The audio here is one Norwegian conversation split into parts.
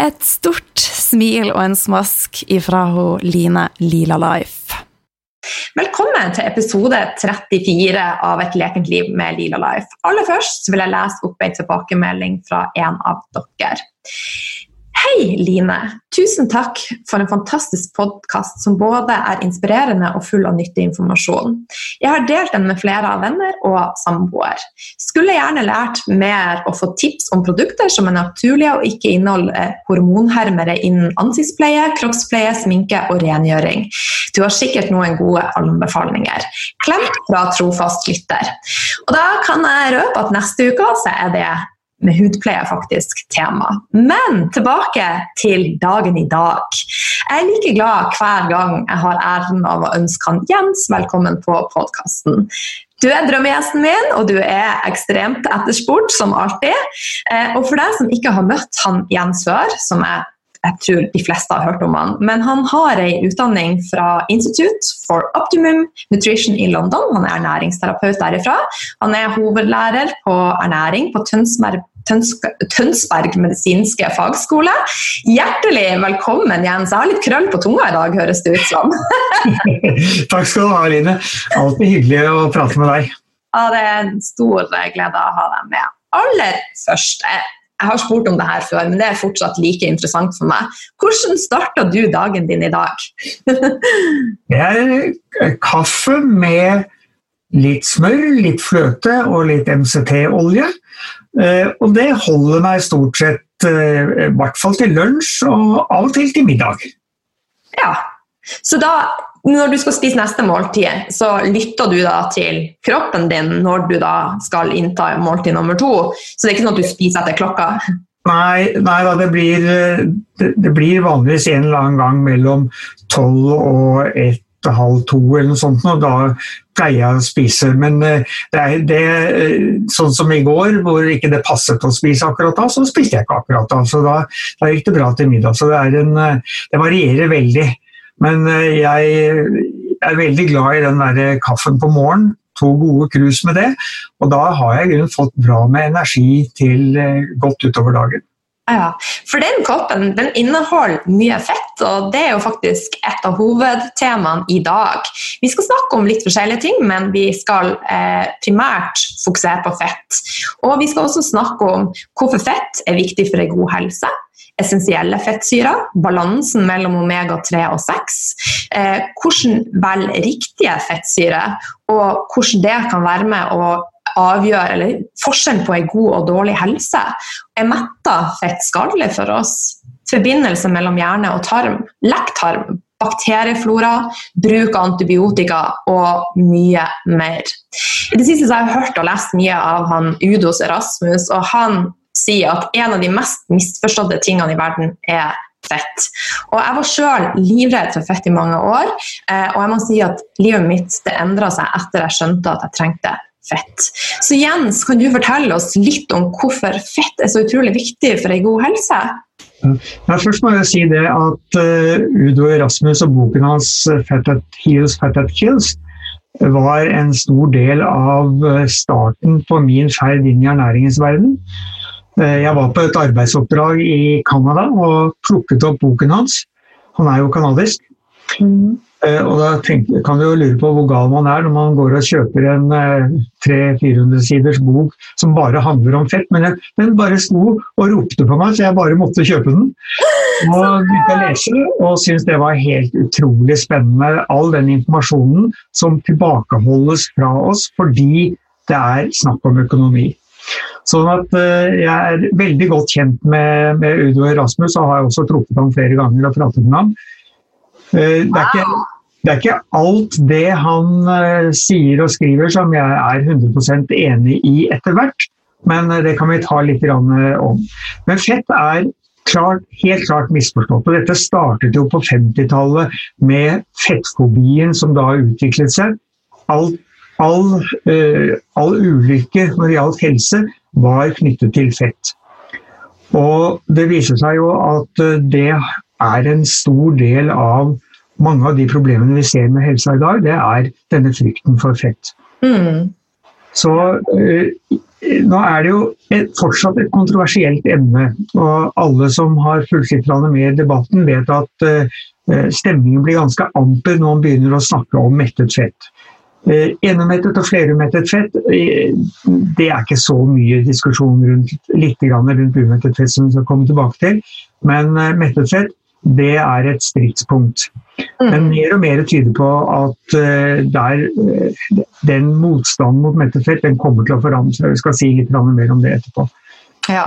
Et stort smil og en smask ifra hun Line Lila Life. Velkommen til episode 34 av Et lekent liv med Lila Life. Aller først vil jeg lese opp en tilbakemelding fra en av dere. Hei, Line. Tusen takk for en fantastisk podkast som både er inspirerende og full av nyttig informasjon. Jeg har delt den med flere av venner og samboer. Skulle gjerne lært mer og fått tips om produkter som er naturlige og ikke inneholder hormonhermere innen ansiktspleie, kroppspleie, sminke og rengjøring. Du har sikkert noen gode anbefalinger. Klem fra trofast lytter. Og da kan jeg røpe at neste uke så er det med hudpleie faktisk tema. Men tilbake til dagen i dag. Jeg er like glad hver gang jeg har æren av å ønske han Jens velkommen på podkasten. Du er drømmegjesten min, og du er ekstremt etterspurt, som alltid. Eh, og for deg som ikke har møtt han Jens før, som jeg jeg tror de fleste har hørt om han. Men han har en utdanning fra Institute for Optimum Nutrition i London. Han er ernæringsterapeut derifra. Han er hovedlærer på ernæring på Tønsberg Tønsberg medisinske fagskole. Hjertelig velkommen, Jens. Jeg har litt krøll på tunga i dag, høres det ut som. Takk skal du ha, Line. Alltid hyggelig å prate med deg. Ja, Det er en stor glede å ha deg med. Aller først, jeg har spurt om det her før, men det er fortsatt like interessant for meg. Hvordan starta du dagen din i dag? det er kaffe med litt smør, litt fløte og litt MCT-olje. Eh, og det holder meg stort sett eh, i hvert fall til lunsj og av og til til middag. Ja, så da når du skal spise neste måltid, så lytter du da til kroppen din når du da skal innta måltid nummer to? Så det er ikke sånn at du spiser etter klokka? Nei, nei da, det blir, det, det blir vanligvis en eller annen gang mellom tolv og ett halv to eller noe sånt, og da pleier jeg å spise. Men eh, det er det, eh, sånn som i går, hvor ikke det passet å spise akkurat da, så spiste jeg ikke akkurat da. Så da, da gikk det bra til middag. Så det, en, eh, det varierer veldig. Men jeg er veldig glad i den der kaffen på morgenen. To gode krus med det. Og da har jeg i grunnen fått bra med energi til godt utover dagen. Ja, for den koppen den inneholder mye fett, og det er jo faktisk et av hovedtemaene i dag. Vi skal snakke om litt forskjellige ting, men vi skal eh, primært fokusere på fett. Og vi skal også snakke om hvorfor fett er viktig for en god helse. Essensielle fettsyrer, balansen mellom omega-3 og 6. Eh, hvordan velge riktige fettsyrer, og hvordan det kan være med å avgjør, eller forskjellen på en god og dårlig helse. Er metta fett skadelig for oss? Forbindelse mellom hjerne og tarm, lekktarm, bakterieflora, bruk av antibiotika og mye mer. I det siste har jeg hørt og lest mye av han Udos Erasmus, og han sier at en av de mest misforståtte tingene i verden er fett. Og Jeg var sjøl livredd for fett i mange år, eh, og jeg må si at livet mitt det endra seg etter jeg skjønte at jeg trengte fett. Så Jens, kan du fortelle oss litt om hvorfor fett er så utrolig viktig for ei god helse? Ja, først må jeg si det at uh, Udo Erasmus og boken hans eh, 'Fat at Heals, Fat at Kills' var en stor del av eh, starten på min ferd inn i ernæringens verden. Jeg var på et arbeidsoppdrag i Canada og plukket opp boken hans. Han er jo canadisk. Mm. Eh, og da tenker, kan du jo lure på hvor gal man er når man går og kjøper en 300-400 eh, siders bok som bare handler om fett. Men den bare sto og ropte på meg, så jeg bare måtte kjøpe den. Og begynte å lese og syntes det var helt utrolig spennende. All den informasjonen som tilbakeholdes fra oss fordi det er snakk om økonomi. Sånn at uh, Jeg er veldig godt kjent med, med Udo Erasmus og har også truffet ham flere ganger og pratet med ham. Det, er ikke, det, er ikke, alt det han uh, sier og skriver som jeg er 100% enig i etter hvert, men det kan vi ta litt om. Men fett er klart, helt klart misforstått. og Dette startet jo på 50-tallet med fettfobien som da utviklet seg. All, all, uh, all ulykke når det gjaldt helse, var knyttet til fett. Og det viser seg jo at det er en stor del av mange av de problemene vi ser med helsa i dag, det er denne frykten for fett. Mm. Så uh, nå er det jo et, fortsatt et kontroversielt emne. Og alle som har fulgt med i debatten, vet at uh, stemningen blir ganske amper når man begynner å snakke om mettet fett. Uh, enemettet og flerumettet fett, uh, det er ikke så mye diskusjon rundt litt rundt umettet fett som vi skal komme tilbake til. Men eh, mettet fett det er et stridspunkt. Mm. Men mer og mer tyder på at der, den motstanden mot mettet fett den kommer til å forandre seg. Vi skal si litt mer om det etterpå. Ja.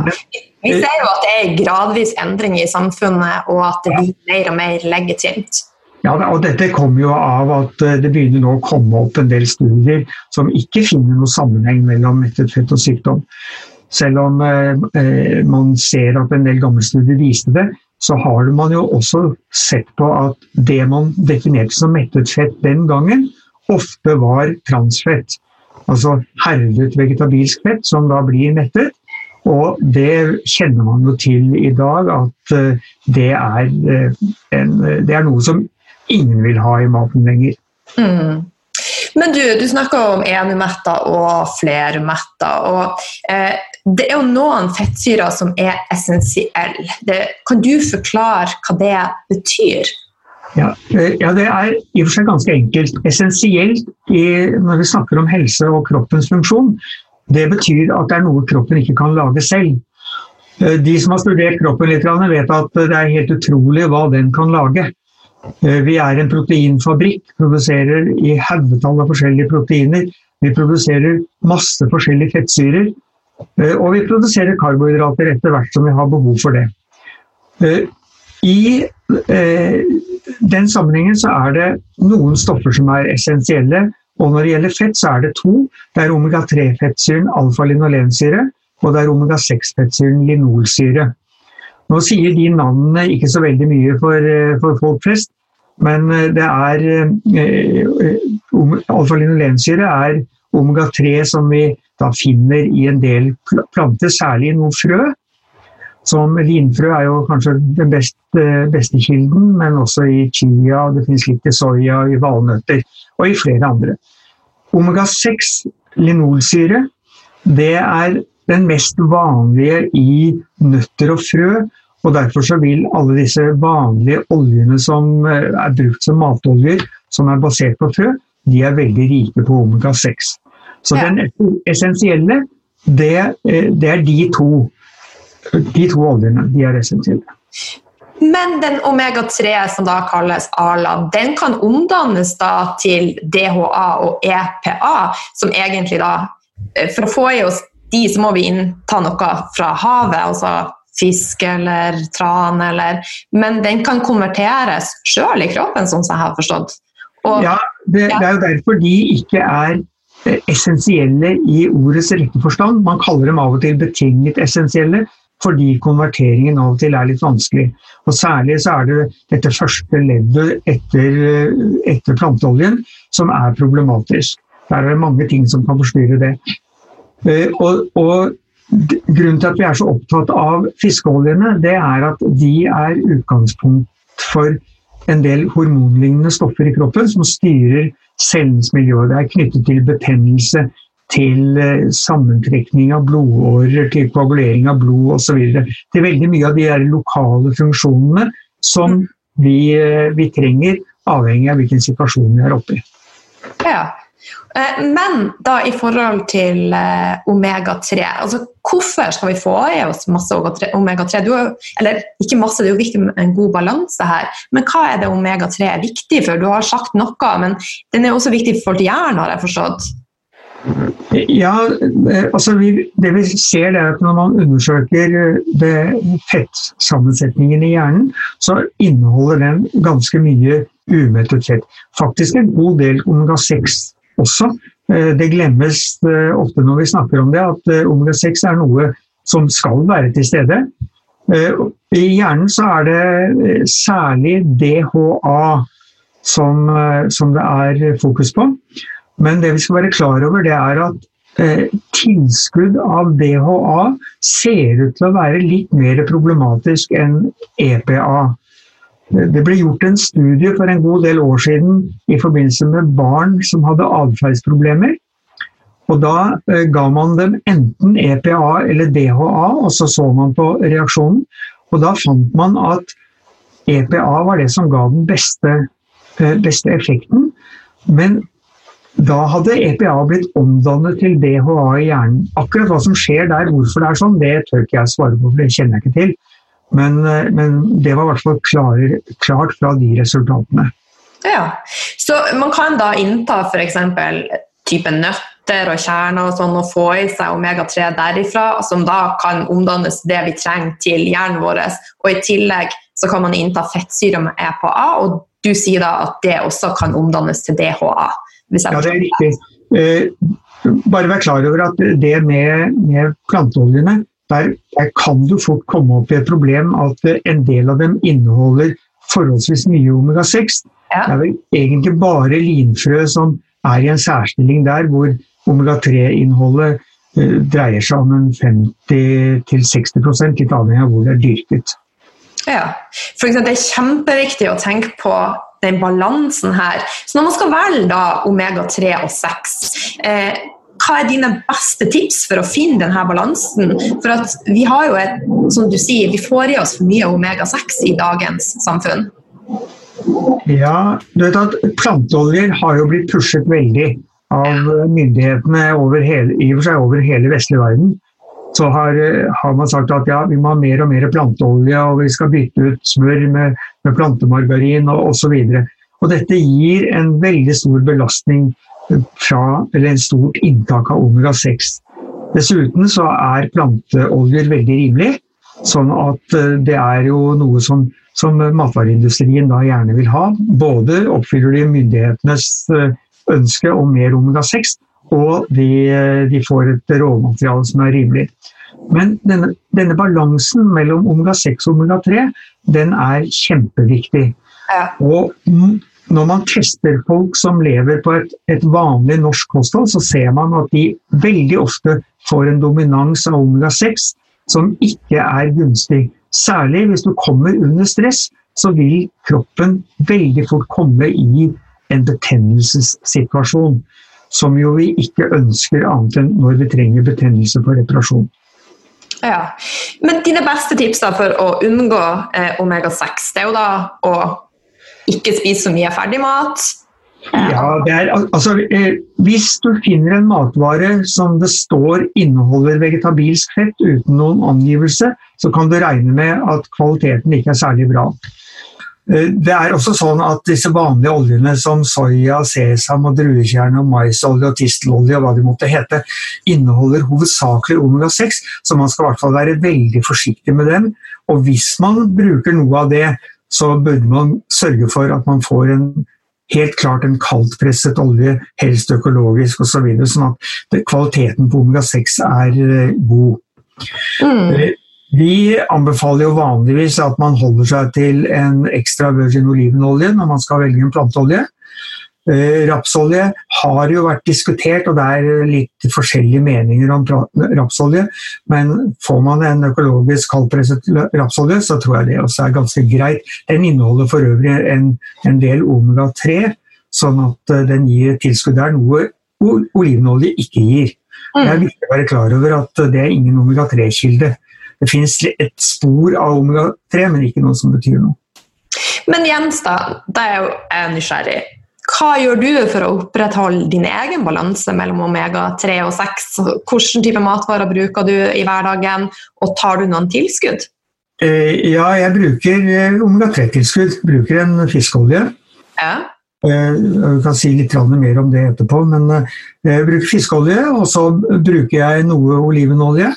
Vi ser jo at det er gradvis endring i samfunnet, og at det blir mer og mer legitimt. Ja, og Dette kommer jo av at eh, det begynner nå å komme opp en del studier som ikke finner noen sammenheng mellom mettet fett og sykdom. Selv om eh, eh, man ser at en del gamle studier viste det, så har man jo også sett på at det man definerte som mettet fett den gangen, ofte var transfett. Altså herdet vegetabilsk fett som da blir mettet. Og det kjenner man jo til i dag, at det er, en, det er noe som ingen vil ha i maten lenger. Mm. Men du, du snakker om enemetta og flermetta. og eh, Det er jo noen fettsyrer som er essensielle. Kan du forklare hva det betyr? Ja, eh, ja, Det er i og for seg ganske enkelt. Essensielt i, når vi snakker om helse og kroppens funksjon, det betyr at det er noe kroppen ikke kan lage selv. Eh, de som har studert kroppen litt, vet at det er helt utrolig hva den kan lage. Eh, vi er en proteinfabrikk, produserer i haugetall av forskjellige proteiner. Vi produserer masse forskjellige fettsyrer. Eh, og vi produserer karbohydrater etter hvert som vi har behov for det. Eh, I den sammenhengen så er det noen stoffer som er essensielle. Og når det gjelder fett, så er det to. Det er omega-3-fettsyren alfa-linolensyre, og det er omega-6-fettsyren linolsyre. Nå sier de navnene ikke så veldig mye for, eh, for folk flest, men eh, det er eh, Alfa-linolensyre er omega-3 som vi da finner i en del planter, særlig i noen frø. Som linfrø er jo kanskje den beste, beste kilden, men også i chia, det finnes litt i soya, i valnøtter og i flere andre. Omega-6, linolsyre, det er den mest vanlige i nøtter og frø, og Derfor så vil alle disse vanlige oljene som eh, er brukt som matoljer, som er basert på frø, de er veldig rike på omega-6. Så ja. den essensielle, det, eh, det, er de to. De to oljene. De er essensielle. Men den omega-3 som da kalles ALA, den kan omdannes da til DHA og EPA, som egentlig da eh, For å få i oss de, så må vi innta noe fra havet. altså fisk eller tran eller Men den kan konverteres sjøl i kroppen, sånn som jeg har forstått. Og, ja, det, det, er jo derfor de ikke er essensielle i ordets rette forstand. Man kaller dem av og til betinget essensielle, fordi konverteringen av og til er litt vanskelig. Og Særlig så er det dette første leddet etter, etter planteoljen som er problematisk. Der er det mange ting som kan forstyrre det. Eh, og, og Grunnen til at vi er så opptatt av fiskeoljene, det er at de er utgangspunkt for en del hormonlignende stoffer i kroppen som styrer cellens miljø. Det er knyttet til betennelse, til eh, sammentrekning av blodårer, til koagulering av blod osv. Til veldig mye av de lokale funksjonene som mm. vi, eh, vi trenger, avhengig av hvilken situasjon vi er oppe i. Ja, men da i forhold til eh, omega-3, altså hvorfor skal vi få i oss masse omega-3? Eller ikke masse, det er jo viktig med en god balanse her, men hva er det omega-3 er viktig for? Du har sagt noe, men den er også viktig for hjernen, har jeg forstått? Ja, eh, altså vi, det vi ser er at når man undersøker fettsammensetningen i hjernen, så inneholder den ganske mye umettet fett. Faktisk en god del omega-6 også. Eh, det glemmes eh, ofte når vi snakker om det, at eh, omega-6 er noe som skal være til stede. I hjernen så er det særlig DHA som, som det er fokus på. Men det vi skal være klar over, det er at tilskudd av DHA ser ut til å være litt mer problematisk enn EPA. Det ble gjort en studie for en god del år siden i forbindelse med barn som hadde atferdsproblemer. Og Da eh, ga man dem enten EPA eller DHA, og så så man på reaksjonen. Og Da fant man at EPA var det som ga den beste, eh, beste effekten. Men da hadde EPA blitt omdannet til DHA i hjernen. Akkurat hva som skjer der, hvorfor det er sånn, det tør ikke jeg svare på, for det kjenner jeg ikke til. Men, eh, men det var i hvert fall klar, klart fra de resultatene. Ja, Så man kan da innta f.eks. type nøtter og kjerner og sånn, og få i seg omega-3 derifra, som da kan omdannes det vi trenger til hjernen vår. Og i tillegg så kan man innta fettsyre med EPA, og du sier da at det også kan omdannes til DHA. ja, det er riktig. Eh, bare vær klar over at det med, med planteoljene der, der, kan du fort komme opp i et problem at en del av dem inneholder forholdsvis mye omega-6. Ja. Det er vel egentlig bare linfrø som er i en særstilling der hvor omega-3-innholdet uh, dreier seg om en 50-60 litt avhengig av hvor det er dyrket. Ja, for eksempel, Det er kjempeviktig å tenke på den balansen her. Så når man skal velge omega-3 og 6, eh, hva er dine beste tips for å finne denne balansen? For at vi har jo et, som du sier, vi får i oss for mye omega-6 i dagens samfunn. Ja, du vet at planteoljer har jo blitt pushet veldig av myndighetene over hele, i og for seg over hele vestlige verden. Så har, har, man sagt at ja, vi må ha mer og mer planteolje, og vi skal bytte ut smør med, med plantemargarin og osv. Dette gir en veldig stor belastning fra, eller en stort inntak av omega-6. Dessuten så er planteoljer veldig rimelig, sånn at eh, det er jo noe som, som matvareindustrien da gjerne vil ha. Både oppfyller de myndighetenes eh, ønske om mer omega-6, og de, eh, de, får et råmateriale som er rimelig. Men denne, denne balansen mellom omega-6 og omega-3 den er kjempeviktig. Ja. Og når man tester folk som lever på et, et, vanlig norsk kosthold, så ser man at de veldig ofte får en dominans av omega-6 som ikke er gunstig. Særlig hvis du kommer under stress, så vil kroppen veldig fort komme i en betennelsessituasjon. Som jo vi ikke ønsker annet enn når vi trenger betennelse for reparasjon. Ja, Men dine beste tips for å unngå eh, omega-6, det er jo da å ikke spise så mye ferdigmat. Ja, er, altså, eh, Hvis du finner en matvare som det står inneholder vegetabilsk fett uten noen angivelse, så kan du regne med at kvaliteten ikke er særlig bra. Eh, det er også sånn at disse vanlige oljene som soya, sesam, og druekjerne, og maisolje og tistelolje og hva de måtte hete, inneholder hovedsakelig omega-6, så man skal i hvert fall være veldig forsiktig med dem. Og hvis man bruker noe av det, så burde man sørge for at man får en helt klart en kaldtpresset olje, helst økologisk osv. Så videre, sånn at kvaliteten på omega-6 er eh, god. Mm. Eh, vi anbefaler jo vanligvis at man holder seg til en ekstra virgin olivenolje når man skal velge en planteolje. Eh, rapsolje har jo vært diskutert, og det er litt forskjellige meninger om rapsolje. Men får man en økologisk kaldpresset rapsolje, så tror jeg det også er ganske greit. Den inneholder for øvrig en, en del omega-3, sånn at eh, den gir tilskudd der, noe olivenolje ikke gir. Det er viktig å være klar over at det er ingen omega-3-kilde. Det finnes et spor av omega-3, men ikke noe som betyr noe. Men Jens, da, da er jeg nysgjerrig. Hva gjør du for å opprettholde din egen balanse mellom omega-3 og 6? Hvilken type matvarer bruker du i hverdagen, og tar du noen tilskudd? Eh, ja, jeg bruker eh, omega-3-tilskudd. Bruker en fiskeolje. Ja. Eh, jeg kan si litt mer om det etterpå, men jeg bruker fiskeolje, og så bruker jeg noe olivenolje.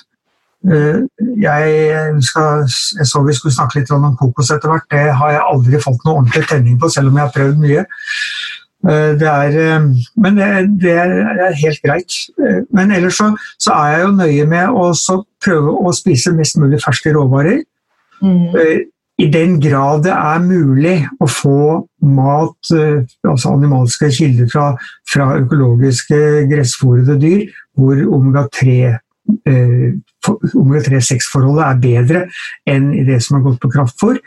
Jeg, skal, jeg, så vi skulle snakke litt om kokos etter hvert. Det har jeg aldri fått noe ordentlig tenning på, selv om jeg har prøvd mye. Det er, men det, det er helt greit. Men ellers så, så, er jeg jo nøye med å prøve å spise mest mulig ferske råvarer. Mm. I den grad det er mulig å få mat, altså animalske kilder fra, fra økologiske gressfòrede dyr, hvor omega-3 omega-3-6-forholdet er bedre enn i det som har gått på kraftfôr,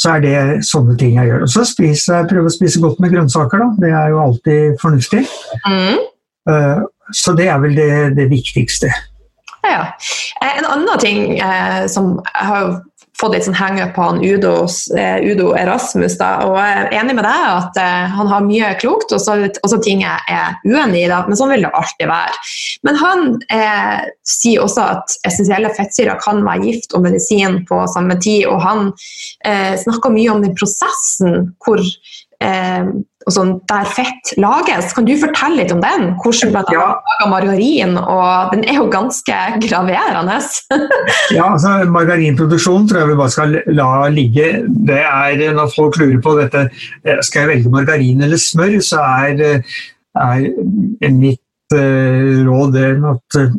så er det sånne ting jeg gjør. Og så spiser jeg prøver å spise godt med grønnsaker, da. Det er jo alltid fornuftig. Mm. Så det er vel det, det viktigste. Ja. En annen ting eh, som jeg har fått litt sånn henge på han Udos, eh, Udo Erasmus. Da, og jeg er enig med deg at eh, han har mye klokt, og så også ting jeg er uenig i. Da, men sånn vil det alltid være. Men han eh, sier også at essensielle fettsyrer kan være gift og medisin på samme tid. Og han eh, snakker mye om den prosessen hvor eh, sånn, der fett lages. Kan du fortelle litt om den? Hvordan blant annet ja. lager margarin? og Den er jo ganske graverende. ja, altså Margarinproduksjon tror jeg vi bare skal la ligge. Det er Når folk lurer på dette, eh, skal jeg velge margarin eller smør, så er, er mitt uh, råd at uh,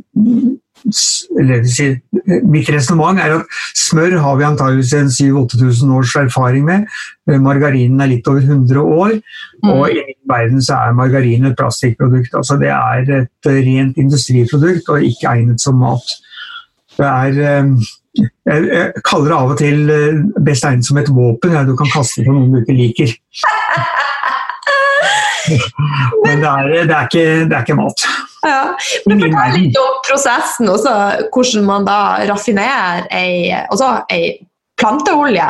Mitt resonnement er at smør har vi antageligvis 7000-8000 års erfaring med. Eh, margarinen er litt over 100 år. Mm. Og i verden så er margarin et plastikkprodukt. Altså det er et rent industriprodukt og ikke egnet som mat. Det er eh, jeg kaller det av og til eh, best egnet som et våpen ja, du kan kaste på noen du ikke liker. Men det er, det er, ikke, det er ikke mat. Ja. Men fortell litt om prosessen, også, hvordan man da raffinerer ei, ei planteolje.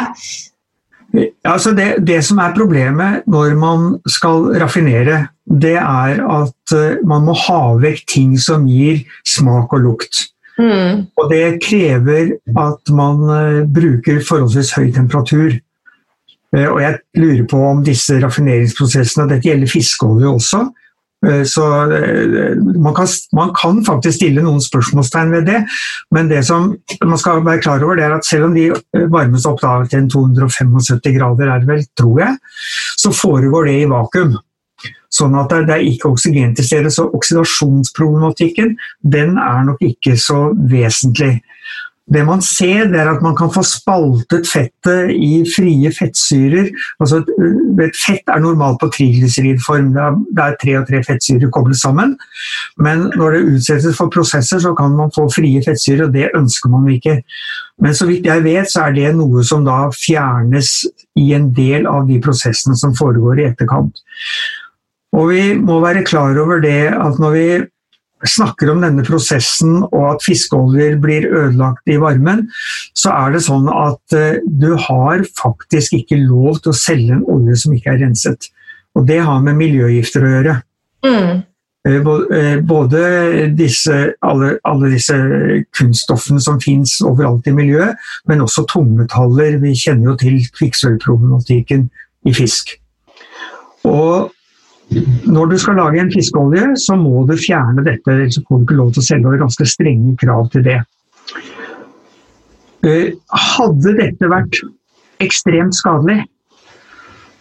Altså det, det, som er problemet når man skal raffinere, det er at eh, man må ha vekk ting som gir smak og lukt. Mm. Og det krever at man uh, bruker forholdsvis høy temperatur. Uh, og jeg lurer på om disse raffineringsprosessene, dette gjelder fiskeolje også, Eh, så eh, man kan, man kan, faktisk stille noen spørsmålstegn ved det, men det som man skal være klar over, det er at selv om de eh, varmes opp da, til 275 grader, er det vel, tror jeg, så foregår det i vakuum. Sånn at det er ikke oksygen til stede. Så oksidasjonsproblematikken den er nok ikke så vesentlig. Det man ser, er at man kan få spaltet fettet i frie fettsyrer. Altså, fett er normalt på triglyceridform. Er tre og tre fettsyrer koblet sammen. Men når det utsettes for prosesser, så kan man få frie fettsyrer, og det ønsker man ikke. Men så vidt jeg vet, så er det noe som da fjernes i en del av de prosessene som foregår i etterkant. Og vi må være klar over det at når vi snakker om denne prosessen og at fiskeoljer blir ødelagt i varmen, så er det sånn at eh, du har faktisk ikke lov til å selge en olje som ikke er renset. Og det har med miljøgifter å gjøre. Mm. Eh, eh, både disse, alle, alle, disse kunststoffene som fins overalt i miljøet, men også tungmetaller. Vi kjenner jo til kvikksølvproblematikken i fisk. Og når du skal lage en fiskeolje, så må du fjerne dette, ellers får du ikke lov til å selge. Det er ganske strenge krav til det. Eh, hadde dette vært ekstremt skadelig,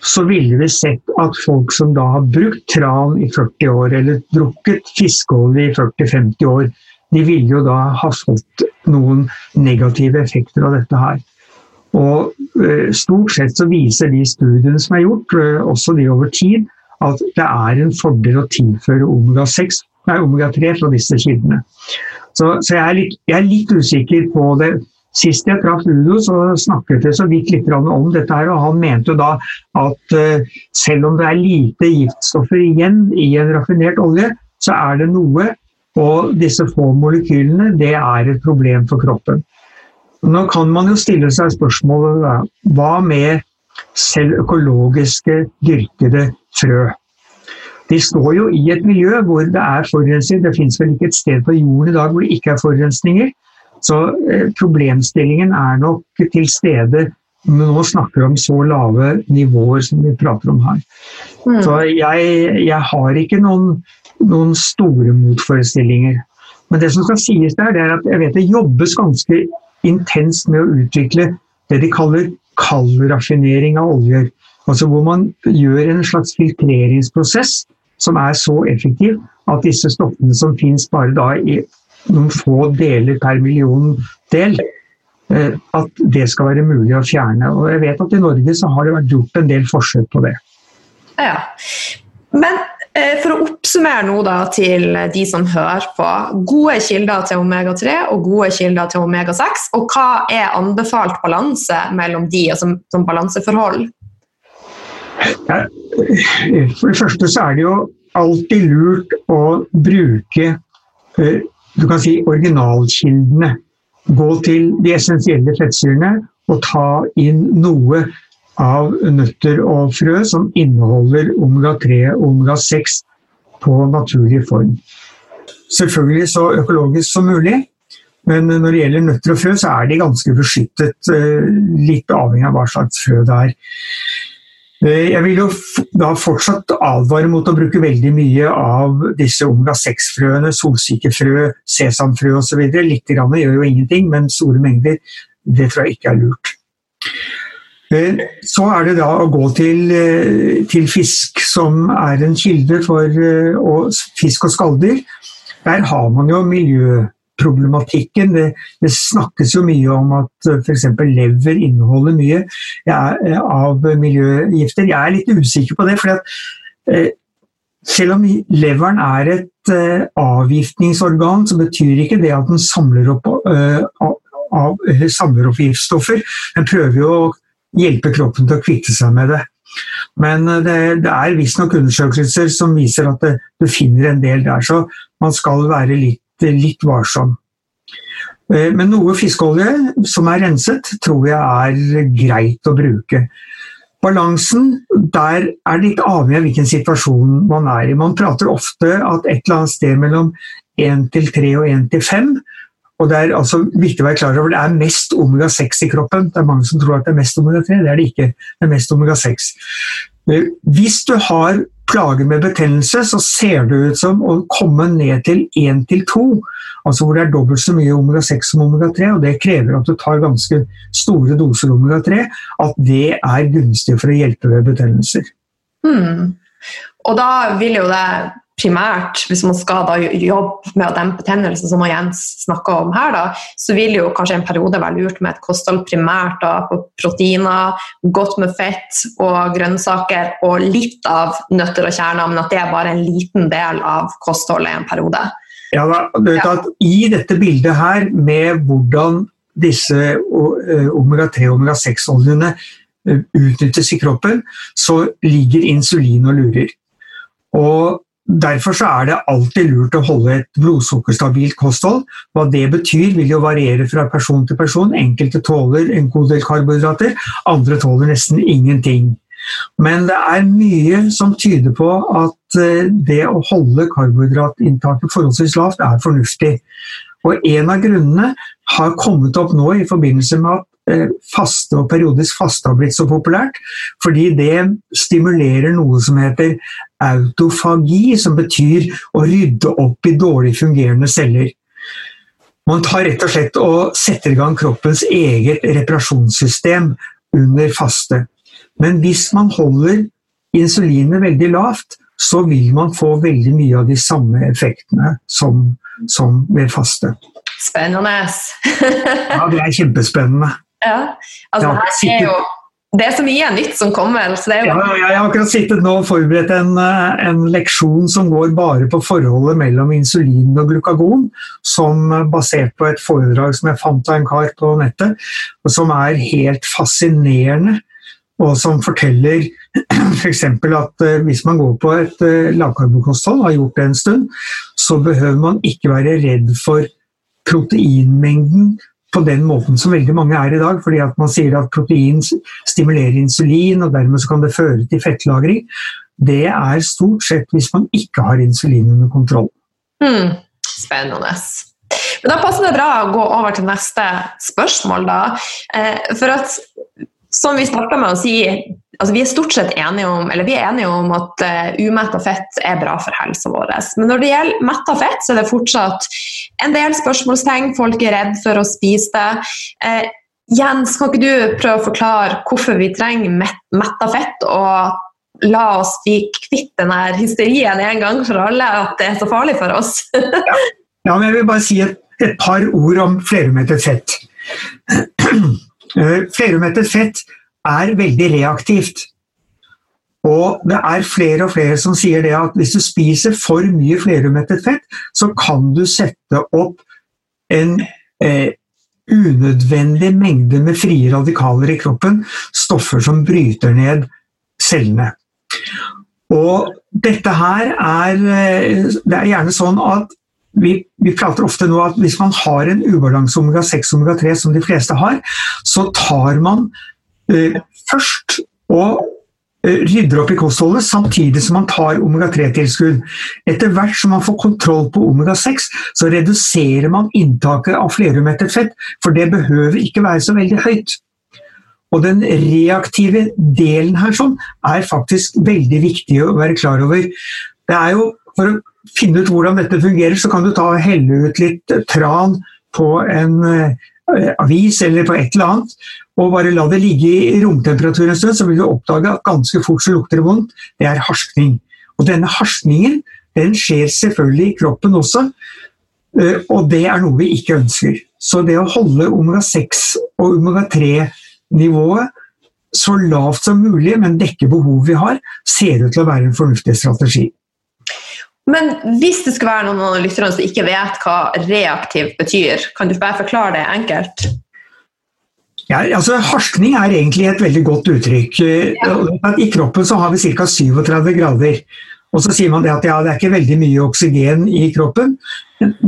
så ville vi sett at folk som da har brukt tran i 40 år, eller drukket fiskeolje i 40-50 år, de ville jo da ha fått noen negative effekter av dette her. Og eh, Stort sett så viser de studiene som er gjort, eh, også de over tid, at det er en fordel å tilføre omega-6, nei, omega-3 fra disse kildene. Så, så jeg, er litt, jeg, er litt, usikker på det. Sist jeg traff Udo, så snakket jeg så vidt litt om dette. her, og Han mente da at uh, selv om det er lite giftstoffer igjen i en raffinert olje, så er det noe Og disse få molekylene det er et problem for kroppen. Nå kan man jo stille seg spørsmålet hva med selv økologiske dyrkede frø? De står jo i et miljø hvor det er forurensning. Det fins vel ikke et sted på jorden i dag hvor det ikke er forurensninger. Så eh, problemstillingen er nok til stede når vi snakker om så lave nivåer som vi prater om her. Mm. Så jeg, jeg, har ikke noen, noen, store motforestillinger. Men det som skal sies der, det er at jeg vet det jobbes ganske intenst med å utvikle det de kaller kaldraffinering av oljer. Altså hvor man gjør en slags filtreringsprosess som er så effektiv at disse stoffene som finnes bare da i noen få deler per million del, eh, at det skal være mulig å fjerne. Og jeg vet at i Norge så har det vært gjort en del forsøk på det. Ja, Men for å oppsummere nå da til de som hører på. Gode kilder til omega-3 og gode kilder til omega-6. Og hva er anbefalt balanse mellom de, altså som balanseforhold? For det første så er det jo alltid lurt å bruke eh, du kan si originalkildene. Gå til de essensielle fettsyrene og ta inn noe av nøtter og frø som inneholder omega-3 og omega-6 på naturlig form. Selvfølgelig så økologisk som mulig, men når det gjelder nøtter og frø, så er de ganske beskyttet, eh, litt avhengig av hva slags frø det er. Eh, jeg vil jo da fortsatt advare mot å bruke veldig mye av disse omega-6-frøene, solsikkefrø, sesamfrø osv. Litt grann gjør jo ingenting, men store mengder det tror jeg ikke er lurt. Eh, så er det da å gå til, eh, til fisk, som er en kilde for fisk og skalldyr. Der har man jo miljøproblematikken. Det, det, snakkes jo mye om at eh, f.eks. lever inneholder mye ja, av miljøgifter. Jeg er litt usikker på det. for at selv om leveren er et uh, avgiftningsorgan, så betyr ikke det at den samler opp, uh, av, samler opp giftstoffer. Den prøver jo å hjelpe kroppen til å kvitte seg med det. Men eh, det, det er visstnok undersøkelser som viser at det, du finner en del der. Så man skal være litt litt varsom. Eh, men noe fiskeolje som er renset, tror jeg er greit å bruke. Balansen der er litt avhengig av hvilken situasjon man er i. Man prater ofte at et eller annet sted mellom 1 til 3 og 1 til 5. Og det er altså viktig å være klar over det er mest omega-6 i kroppen. Det er mange som tror at det er mest omega-3, det er det ikke. Det er mest omega-6. Eh, hvis du har plager med betennelse, så ser det ut som å komme ned til 1 til 2, altså hvor det er dobbelt så mye omega-6 som omega-3, og det krever at du tar ganske store doser omega-3, at det er gunstig for å hjelpe ved betennelser. Hmm. Og da vil jo det primært, hvis man skal da jobbe med å dempe tennelse, som Jens snakka om her, da, så vil jo kanskje en periode være lurt med et kosthold primært da, på proteiner, godt med fett og grønnsaker og litt av nøtter og kjerner, men at det er bare en liten del av kostholdet i en periode. Ja, da, du vet at I dette bildet her med hvordan disse eh, omega-3 og omega-6-oljene eh, utnyttes i kroppen, så ligger insulin og lurer. Og Derfor er det alltid lurt å holde et blodsukkerstabilt kosthold. Hva det betyr, vil jo variere fra person til person. Enkelte tåler en god del karbohydrater, andre tåler nesten ingenting. Men det er mye som tyder på at eh, det å holde karbohydratinntaket forholdsvis lavt er fornuftig. Og En av grunnene har kommet opp nå i forbindelse med at Eh, faste og periodisk faste har blitt så populært. Fordi det stimulerer noe som heter autofagi, som betyr å rydde opp i dårlig fungerende celler. Man tar rett og slett og setter i gang kroppens eget reparasjonssystem under faste. Men hvis man holder insulinet veldig lavt, så vil man få veldig mye av de samme effektene som, som ved faste. Spennende. ja, det er kjempespennende. Ja, altså ja, er jo det er så mye nytt som kommer. Så det er jo... ja, jeg har akkurat sittet nå og forberedt en, eh, en, leksjon som går bare på forholdet mellom insulin og glukagon, som basert på et foredrag som jeg fant av en kar på nettet, og som er helt fascinerende, og som forteller F.eks. at uh, hvis man går på et lavkarbokosthold, har gjort det en stund, så behøver man ikke være redd for proteinmengden på den måten som veldig mange er i dag. fordi at man sier at protein stimulerer insulin, og dermed kan det føre til fettlagring. Det er stort sett hvis man ikke har insulin under kontroll. Mm. Spennende. Men Da passer det bra å gå over til neste spørsmål. da. Eh, for at, som vi starta med å si, altså vi er stort sett enige om, enige om at uh, umetta fett er bra for helsa vår. Men når det gjelder metta fett, så er det fortsatt en del spørsmålstegn. Folk er redd for å spise det. Uh, Jens, kan ikke du prøve å forklare hvorfor vi trenger metta fett, og la oss bli kvitt denne hysterien en gang for alle at det er så farlig for oss? ja. ja, men jeg vil bare si et, et par ord om flerumettet fett. Eh, flerumettet fett er veldig reaktivt. Og det er flere og flere som sier det at hvis du spiser for mye flerumettet fett, så kan du sette opp en eh, unødvendig mengde med frie radikaler i kroppen, stoffer som bryter ned cellene. Og dette her er eh, Det er gjerne sånn at vi, vi, prater ofte nå at hvis man har en ubalanse omega-6 og omega-3, som de fleste har, så tar man eh, først og eh, rydder opp i kostholdet samtidig som man tar omega-3-tilskudd. Etter hvert som man får kontroll på omega-6, så reduserer man inntaket av flerumettet fett, for det behøver ikke være så veldig høyt. Og Den reaktive delen her sånn, er faktisk veldig viktig å være klar over. Det er jo, For å finne ut hvordan dette fungerer, så kan du ta og helle ut litt tran på en uh, avis eller på et eller annet, og bare la det ligge i romtemperatur en stund, så vil du oppdage at ganske fort så lukter det vondt. Det er harskning. Og denne harskningen den skjer selvfølgelig i kroppen også, uh, og det er noe vi ikke ønsker. Så det å holde omega-6 og omega-3-nivået så lavt som mulig, men dekke behovet vi har, ser ut til å være en fornuftig strategi. Men hvis det skulle være noen av lytterne som ikke vet hva reaktiv betyr, kan du bare forklare det enkelt? Ja, altså Harskning er egentlig et veldig godt uttrykk. Ja. I kroppen så har vi ca. 37 grader. Og så sier man det at ja, det er ikke veldig mye oksygen i kroppen.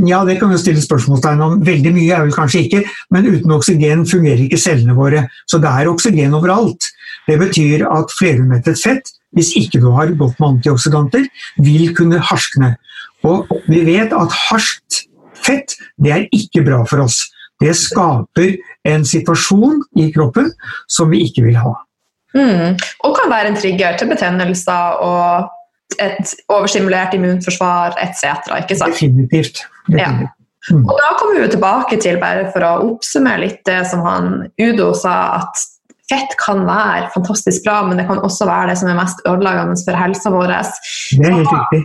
Ja, det kan vi stille spørsmålstegn om. Veldig mye er vel kanskje ikke, men uten oksygen fungerer ikke cellene våre. Så det er oksygen overalt. Det betyr at flerumettet fett hvis ikke du har godt med antioksidanter, vil kunne harskne. Og vi vet at harskt fett det er ikke bra for oss. Det skaper en situasjon i kroppen som vi ikke vil ha. Mm. Og kan være en trigger til betennelser og et overstimulert immunforsvar etc. Definitivt. Definitivt. Ja. Mm. Og da kommer vi tilbake til, bare for å oppsummere litt det som han Udo sa, at Fett kan være fantastisk bra, men det kan også være det som er mest ødeleggende for helsa vår. Det er helt riktig.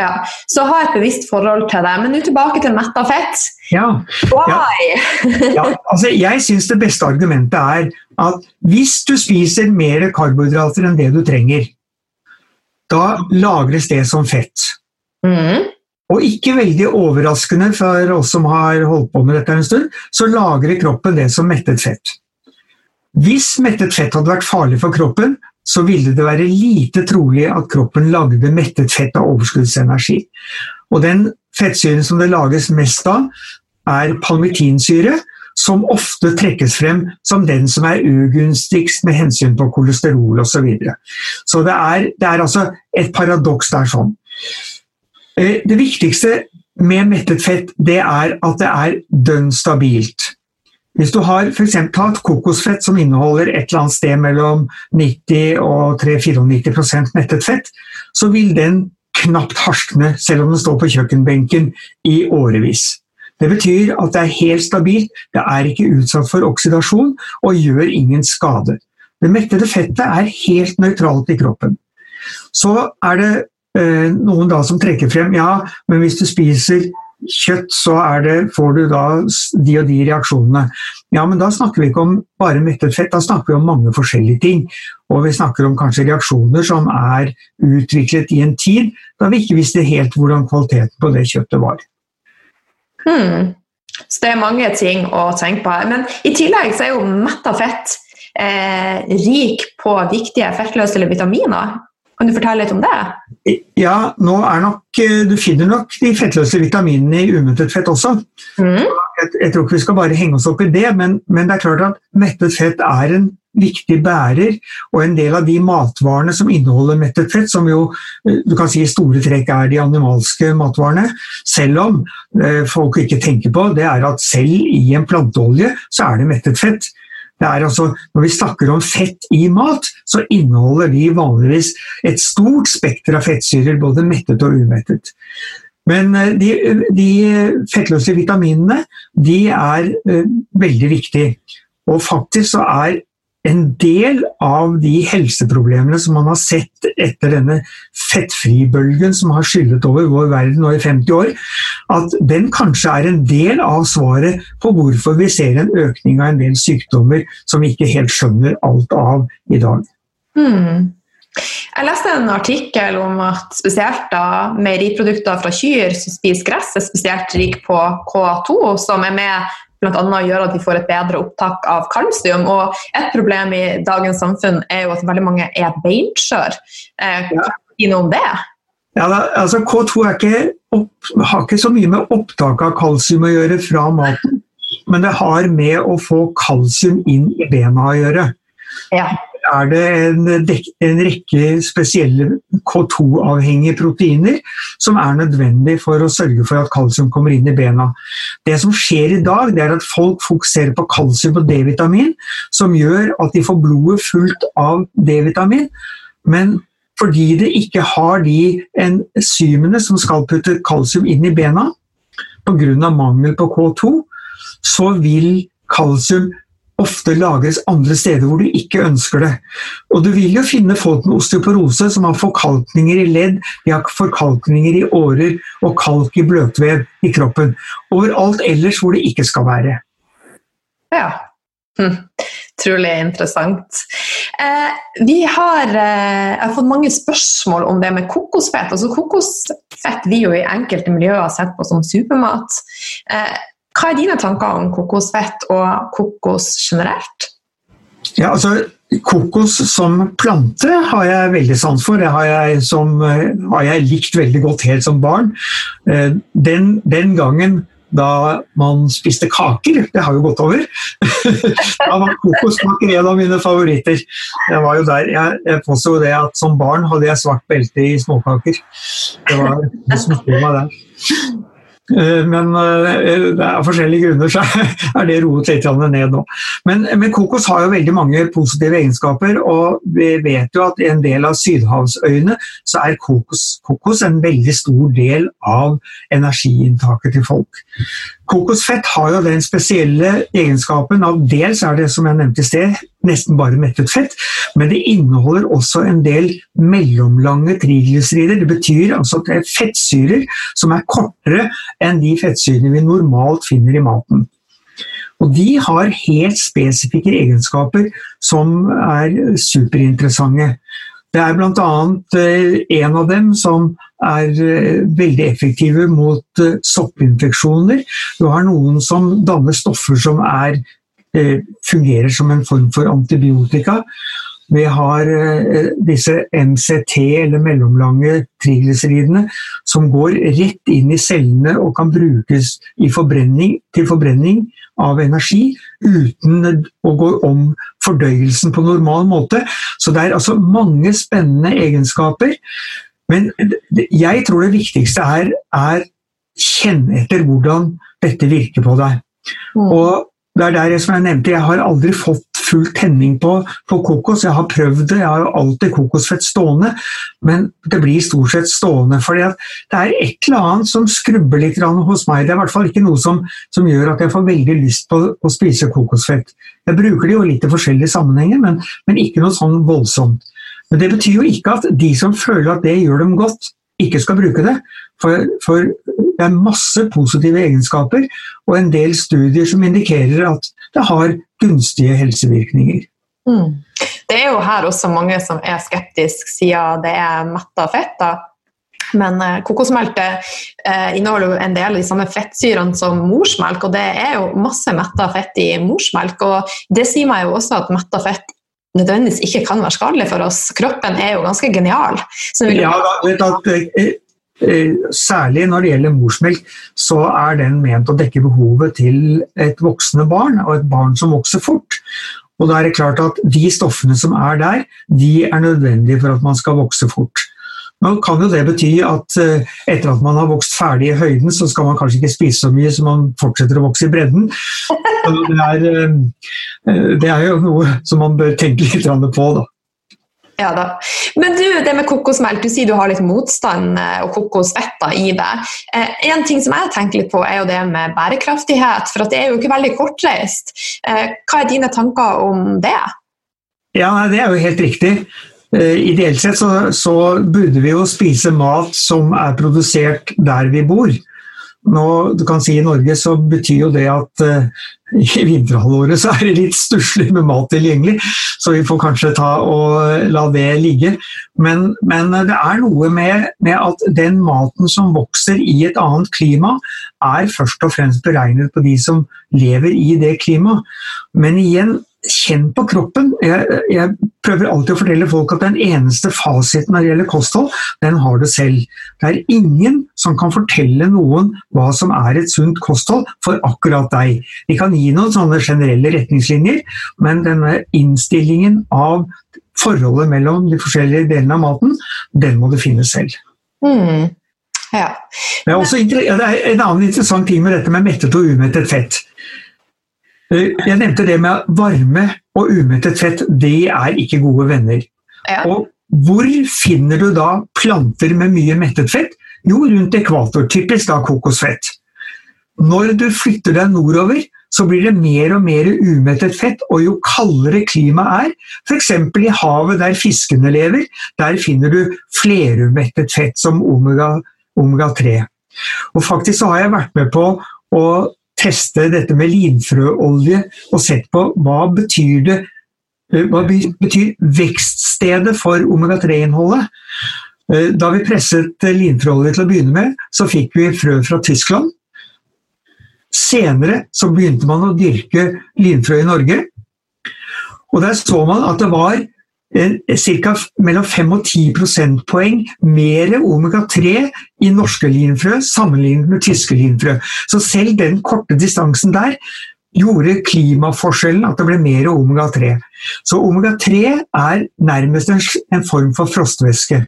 Ja, så ha et bevisst forhold til det. Men nå tilbake til metta fett. Ja. Why? Ja. ja. altså jeg syns det beste argumentet er at hvis du spiser mer karbohydrater enn det du trenger, da lagres det som fett. Mm. Og ikke veldig overraskende for oss som har holdt på med dette en stund, så lagrer kroppen det som mettet fett. Hvis mettet fett hadde vært farlig for kroppen, så ville det være lite trolig at kroppen lagde mettet fett av overskuddsenergi. Og den fettsyren som det lages mest av, er palmitinsyre, som ofte trekkes frem som den som er ugunstigst med hensyn på kolesterol osv. Så, videre. så det er, det er altså et paradoks der sånn. Eh, det viktigste med mettet fett det er at det er dønn stabilt. Hvis du har f.eks. tatt kokosfett som inneholder et eller annet sted mellom 90 og 94% mettet fett, så vil den knapt harskne selv om den står på kjøkkenbenken i årevis. Det betyr at det er helt stabilt, det er ikke utsatt for oksidasjon og gjør ingen skade. Det mettede fettet er helt nøytralt i kroppen. Så er det eh, noen da som trekker frem ja, men hvis du spiser kjøtt, så det, får du da de og de reaksjonene. Ja, men da snakker vi ikke om bare mettet fett, da snakker vi om mange forskjellige ting. Og vi snakker om kanskje reaksjoner som er utviklet i en tid da vi ikke visste helt hvordan kvaliteten på det kjøttet var. Hmm. Så det er mange ting å tenke på. Men i tillegg så er jo metta fett eh, rik på viktige fettløselige vitaminer. Kan du fortelle litt om det? Ja, nå er nok, eh, Du finner nok de fettløse vitaminene i umettet fett også. Mm. Jeg, jeg, tror ikke vi skal bare henge oss opp i det, men, men det er klart at mettet fett er en viktig bærer, og en del av de matvarene som inneholder mettet fett, som jo eh, du kan si i store trekk er de animalske matvarene, selv om eh, folk ikke tenker på, det er at selv i en planteolje så er det mettet fett. Det er altså, når vi snakker om fett i mat, så inneholder de vanligvis et stort spekter av fettsyrer, både mettet og umettet. Men eh, de, de fettløse vitaminene de er uh, veldig viktige. Og faktisk så er en del av de helseproblemene som man har sett etter denne fettfribølgen som har skyllet over vår verden nå i 50 år, at den kanskje er en del av svaret på hvorfor vi ser en økning av en del sykdommer som vi ikke helt skjønner alt av i dag. Hmm. Jeg leste en artikkel om at spesielt da meieriprodukter fra kyr som spiser gress, er spesielt rik på K2, som er med bl.a. gjør at de får et bedre opptak av kalsium. Og et problem i dagens samfunn er jo at veldig mange er beinskjør. Eh, kan du si noe om det? Ja, altså K2 ikke opp, har ikke så mye med opptak av kalsium å gjøre fra maten, men det har med å få kalsium inn i bena å gjøre. Ja er det en, en rekke spesielle K2-avhengige proteiner som er nødvendig for å sørge for at kalsium kommer inn i bena. Det som skjer i dag, det er at folk fokuserer på kalsium og D-vitamin, som gjør at de får blodet fullt av D-vitamin. Men fordi det ikke har de enzymene som skal putte kalsium inn i bena, pga. mangel på K2, så vil kalsium ofte lagres andre steder hvor du ikke ønsker det. Og Du vil jo finne folk med osteoporose som har forkalkninger i ledd, de har forkalkninger i årer og kalk i bløtvev i kroppen. Overalt ellers hvor det ikke skal være. Ja. Hm. Utrolig interessant. Eh, vi har, eh, har, fått mange spørsmål om det med kokosfett. Altså, kokosfett vi jo i enkelte miljøer har sett på som supermat. Eh, hva er dine tanker om kokosfett og kokos generelt? Ja, altså Kokos som plante har jeg veldig sans for. Det har jeg, som, har jeg likt veldig godt helt som barn. Eh, den, den gangen da man spiste kaker. Det har jo gått over. da var kokoskaker en av mine favoritter. Jeg var jo der, jeg, jeg påsto det at som barn hadde jeg svart belte i småkaker. Det var det smitte meg der. Eh, men eh, av forskjellige grunner så er det roet litt ned nå. Men, men, kokos har jo veldig mange positive egenskaper, og vi vet jo at i en del av sydhavsøyene så er kokos, kokos en veldig stor del av energiinntaket til folk. Kokosfett har jo den spesielle egenskapen av dels er det som jeg nevnte i sted, nesten bare mettet fett, men det inneholder også en del mellomlange triglycerider. Det betyr altså at det er fettsyrer som er kortere enn de fettsyrene vi normalt finner i maten. Og De har helt spesifikke egenskaper som er superinteressante. Det er bl.a. Eh, en av dem som er eh, veldig effektive mot eh, soppinfeksjoner. Du har noen som danner stoffer som er, fungerer som en form for antibiotika. Vi har disse MCT, eller mellomlange triglyceridene, som går rett inn i cellene og kan brukes forbrenning, til forbrenning av energi uten å gå om fordøyelsen på normal måte. Så det er altså mange spennende egenskaper. Men jeg tror det viktigste her er kjenne etter hvordan dette virker på deg. Mm. Og det er der som jeg nevnte, jeg har aldri fått full tenning på, på, kokos. Jeg har prøvd det, jeg har jo alltid kokosfett stående, men det blir stort sett stående. For det er et eller annet som skrubber litt hos meg. Det er i hvert fall ikke noe som, som gjør at jeg får veldig lyst på å spise kokosfett. Jeg bruker det jo litt i forskjellige sammenhenger, men, men ikke noe sånn voldsomt. Men det betyr jo ikke at de som føler at det gjør dem godt, ikke skal bruke det. For, for, det er masse positive egenskaper og en del studier som indikerer at det har gunstige helsevirkninger. Mm. Det er jo her også mange som er skeptiske siden det er metta fett. da. Men eh, kokosmelk eh, inneholder jo en del av de samme fettsyrene som morsmelk, og det er jo masse metta fett i morsmelk. og Det sier meg jo også at metta fett nødvendigvis ikke kan være skadelig for oss. Kroppen er jo ganske genial. ja, da, eh, Særlig når det gjelder morsmelk, så er den ment å dekke behovet til et voksende barn, og et barn som vokser fort. Og da er det klart at De stoffene som er der, de er nødvendige for at man skal vokse fort. Nå kan jo det bety at eh, etter at man har vokst ferdig i høyden, så skal man kanskje ikke spise så mye så man fortsetter å vokse i bredden. Det er, eh, det er jo noe som man bør tenke litt på. da. Ja da. Men du, det med kokosmelk, du sier du har litt motstand eh, og kokosfetter i det. en ting som jeg tenker litt på, er jo det med bærekraftighet, for det er jo ikke veldig kortreist. hva er dine tanker om det? Ja, Det er jo helt riktig. Eh, ideelt sett så, så, burde vi jo spise mat som er produsert der vi bor. Nå, du kan si I Norge så betyr jo det at uh, i vinterhalvåret så er det litt stusslig med mat tilgjengelig, så vi får kanskje ta og la det ligge. Men, men det er noe med, med, at den maten som vokser i et annet klima, er først og fremst beregnet på de som lever i det klimaet. Men igjen, kjenn på kroppen. Jeg, jeg, prøver alltid å fortelle folk at den eneste fasiten når det gjelder kosthold, den har du selv. Det er ingen som kan fortelle noen hva som er et sunt kosthold for akkurat deg. Vi kan gi noen sånne generelle retningslinjer, men denne innstillingen av forholdet mellom de forskjellige delene av maten, den må du finne selv. Mm. Ja. Det, er også, det er en annen interessant ting med dette med mettet og umettet fett. Eh, jeg nevnte det med at varme og umettet fett. Det er ikke gode venner. Ja. Og hvor finner du da planter med mye mettet fett? Jo, rundt ekvator. Typisk da kokosfett. Når du flytter deg nordover, så blir det mer og mer umettet fett, og jo kaldere klimaet er, f.eks. i havet der fiskene lever, der finner du flerumettet fett som omega-3. Omega og faktisk så har jeg vært med på å teste dette med linfrøolje og sett på hva betyr det eh, hva betyr vekststedet for omega-3-innholdet? Eh, da vi presset linfrøolje til å begynne med, så fikk vi frø fra Tyskland. Senere så begynte man å dyrke linfrø i Norge. Og der så man at det var ca. mellom 5 og 10 prosentpoeng mer omega-3 i norske linfrø sammenlignet med tyske linfrø. Så selv den korte distansen der gjorde klimaforskjellen at det ble mer omega-3. Så omega-3 er nærmest en form for frostvæske.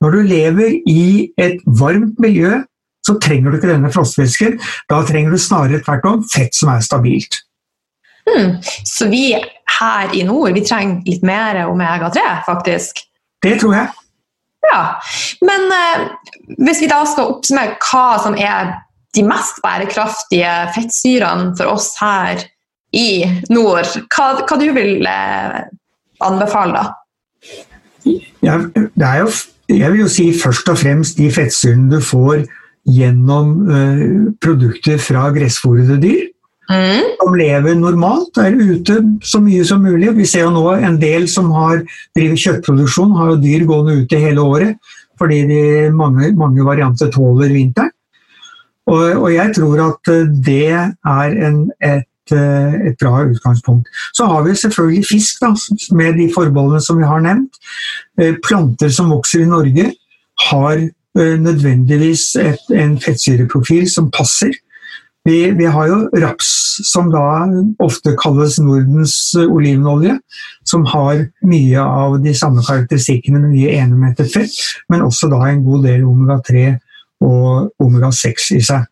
Når du lever i et varmt miljø, så trenger du ikke denne frostvæsken. Da trenger du snarere tvert om fett som er stabilt. Hmm. Så vi her i nord vi trenger litt mer omega-3, faktisk? Det tror jeg. Ja. Men eh, hvis vi da skal oppsummere hva som er de mest bærekraftige fettsyrene for oss her i nord, hva, hva du vil eh, anbefale da? Ja, det jo, jeg vil jo si først og fremst de fettsyrene du får gjennom eh, produkter fra gressfòrede dyr. Mm. Som lever normalt, er ute så mye som mulig. Vi ser jo nå en del som har driver kjøttproduksjon, har jo dyr gående ute hele året fordi de, mange, mange, varianter tåler vinteren. Og, og, jeg tror at eh, det er en, et, eh, et, bra utgangspunkt. Så har vi selvfølgelig fisk, da, med de forbeholdene som vi har nevnt. Eh, planter som vokser i Norge, har nødvendigvis et, en fettsyreprofil som passer. Vi, vi, har jo raps, som da ofte kalles Nordens olivenolje, som har mye av de samme karakteristikkene med mye enemettet fett, men også da en god del omega-3 og omega-6 i seg.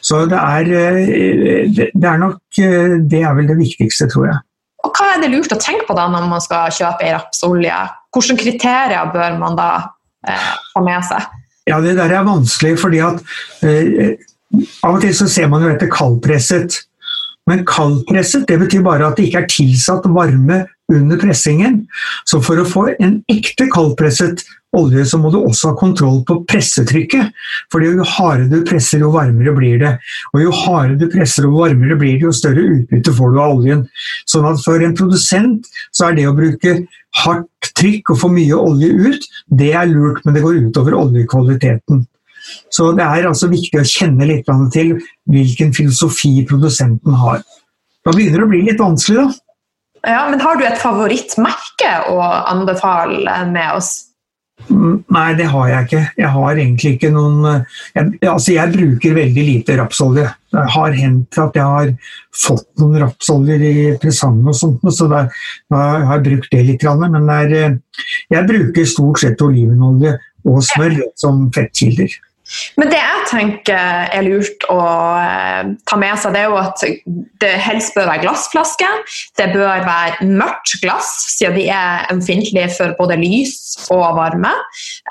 Så det er, eh, det er nok eh, Det er vel det viktigste, tror jeg. Og Hva er det lurt å tenke på da når man skal kjøpe ei rapsolje? Hvilke kriterier bør man da eh, ha med seg? Ja, Det der er vanskelig, fordi at eh, av og til så ser man jo etter kaldpresset. Men kaldpresset det betyr bare at det ikke er tilsatt varme under pressingen. Så for å få en ekte kaldpresset olje, så må du også ha kontroll på pressetrykket. For jo hardere du presser, jo varmere blir det. Og jo hardere du presser, jo varmere blir det, jo større utbytte får du av oljen. Sånn at for en produsent så er det å bruke hardt trykk og få mye olje ut, det er lurt, men det går utover oljekvaliteten. Så det er altså viktig å kjenne litt til hvilken filosofi produsenten har. Da begynner det å bli litt vanskelig, da. Ja, men Har du et favorittmerke å anbefale med oss? Mm, nei, det har jeg ikke. Jeg har egentlig ikke noen jeg, altså jeg bruker veldig lite rapsolje. Det har hendt at jeg har fått noen rapsoljer i presang og sånt, så da, har jeg brukt det litt. Men er, jeg bruker stort sett olivenolje og smør som fettkilder. Men det jeg tenker er lurt å eh, ta med seg, det er jo at det helst bør være glassflaske. Det bør være mørkt glass, siden de er ømfintlige for både lys og varme.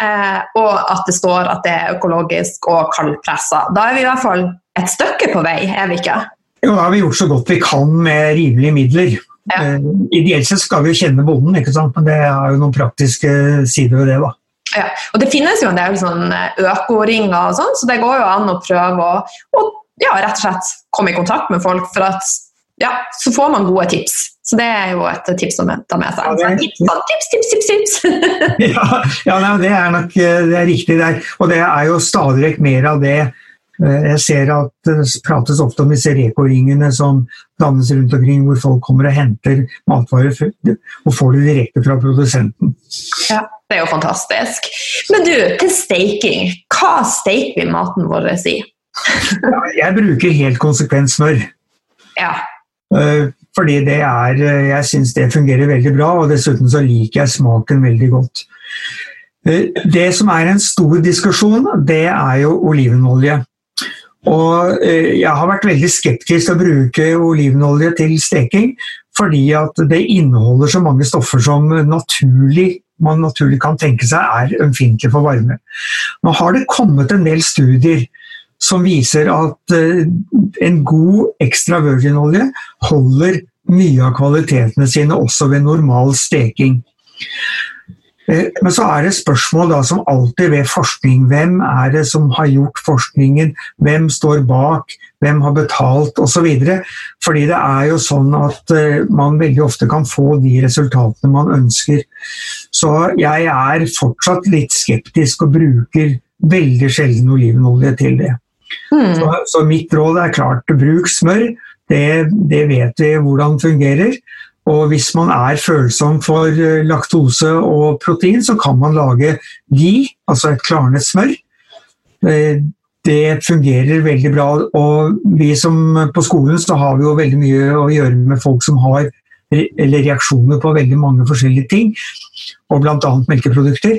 Eh, og at det står at det er økologisk og kaldpressa. Da er vi i hvert fall et stykke på vei, er vi ikke? Jo, da har vi gjort så godt vi kan med rimelige midler. Ja. Eh, ideelt sett skal vi jo kjenne bonden, ikke sant? men det er jo noen praktiske sider ved det. da. Ja, og Det finnes jo en del sånn eh, økoringer, og sånn, så det går jo an å prøve å, å ja, rett og slett komme i kontakt med folk. for at ja, Så får man gode tips. Så det er jo et tips som tar med seg. Ja, tips, tips, tips, tips, tips. ja, ja det er nok eh, det er riktig. Der. Og det er jo stadig vekk mer av det. Eh, jeg ser at det prates ofte om disse rekoringene som dannes rundt omkring, hvor folk kommer og henter matvarer og får det direkte fra produsenten. Ja. Det er jo fantastisk. Men du, til steiking. Hva steiker vi maten vår i? jeg bruker helt konsekvent smør. Ja. Eh, fordi det er eh, Jeg syns det fungerer veldig bra, og dessuten så liker jeg smaken veldig godt. Det som er en stor diskusjon, det er jo olivenolje. Og jeg har vært veldig skeptisk til å bruke olivenolje til steking, fordi at det inneholder så mange stoffer som naturlig man naturlig kan tenke seg er ømfintlig for varme. Nå har det kommet en del studier som viser at eh, en god ekstra virginolje holder mye av kvalitetene sine også ved normal steking. Eh, men så er det spørsmål da, som alltid ved forskning. Hvem er det som har gjort forskningen? Hvem står bak? Hvem har betalt? Osv. Fordi det er jo sånn at eh, man veldig ofte kan få de resultatene man ønsker. Så jeg er fortsatt litt skeptisk og bruker veldig sjelden olivenolje til det. Mm. Så, så, mitt råd er klart bruk smør. Det, det vet vi hvordan fungerer. Og hvis man er følsom for eh, laktose og protein, så kan man lage ghee, altså et klarnet smør. Eh, det fungerer veldig bra. Og vi som på skolen så har vi jo veldig mye å gjøre med folk som har reaksjoner på veldig mange forskjellige ting, og bl.a. melkeprodukter.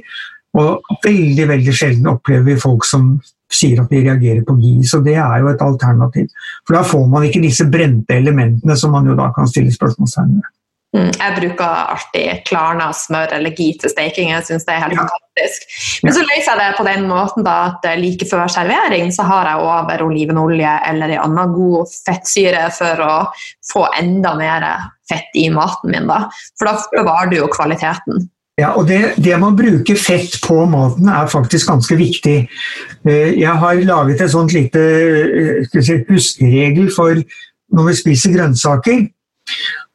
Og veldig veldig sjelden opplever vi folk som sier at de reagerer på GI, så det er jo et alternativ. For da får man ikke disse brente elementene som man jo da kan stille spørsmålstegn ved. Mm, jeg bruker alltid Klarna smør eller gi til steking. Jeg syns det er helt ja. fantastisk. Men så løser jeg det på den måten da, at like før servering så har jeg over olivenolje eller en annen god fettsyre for å få enda mer fett i maten min. Da. For da bevarer du jo kvaliteten. Ja, og det, det man bruker fett på maten er faktisk ganske viktig. Eh, jeg har laget et sånt lite eh, si, huskeregel for når vi spiser grønnsaker.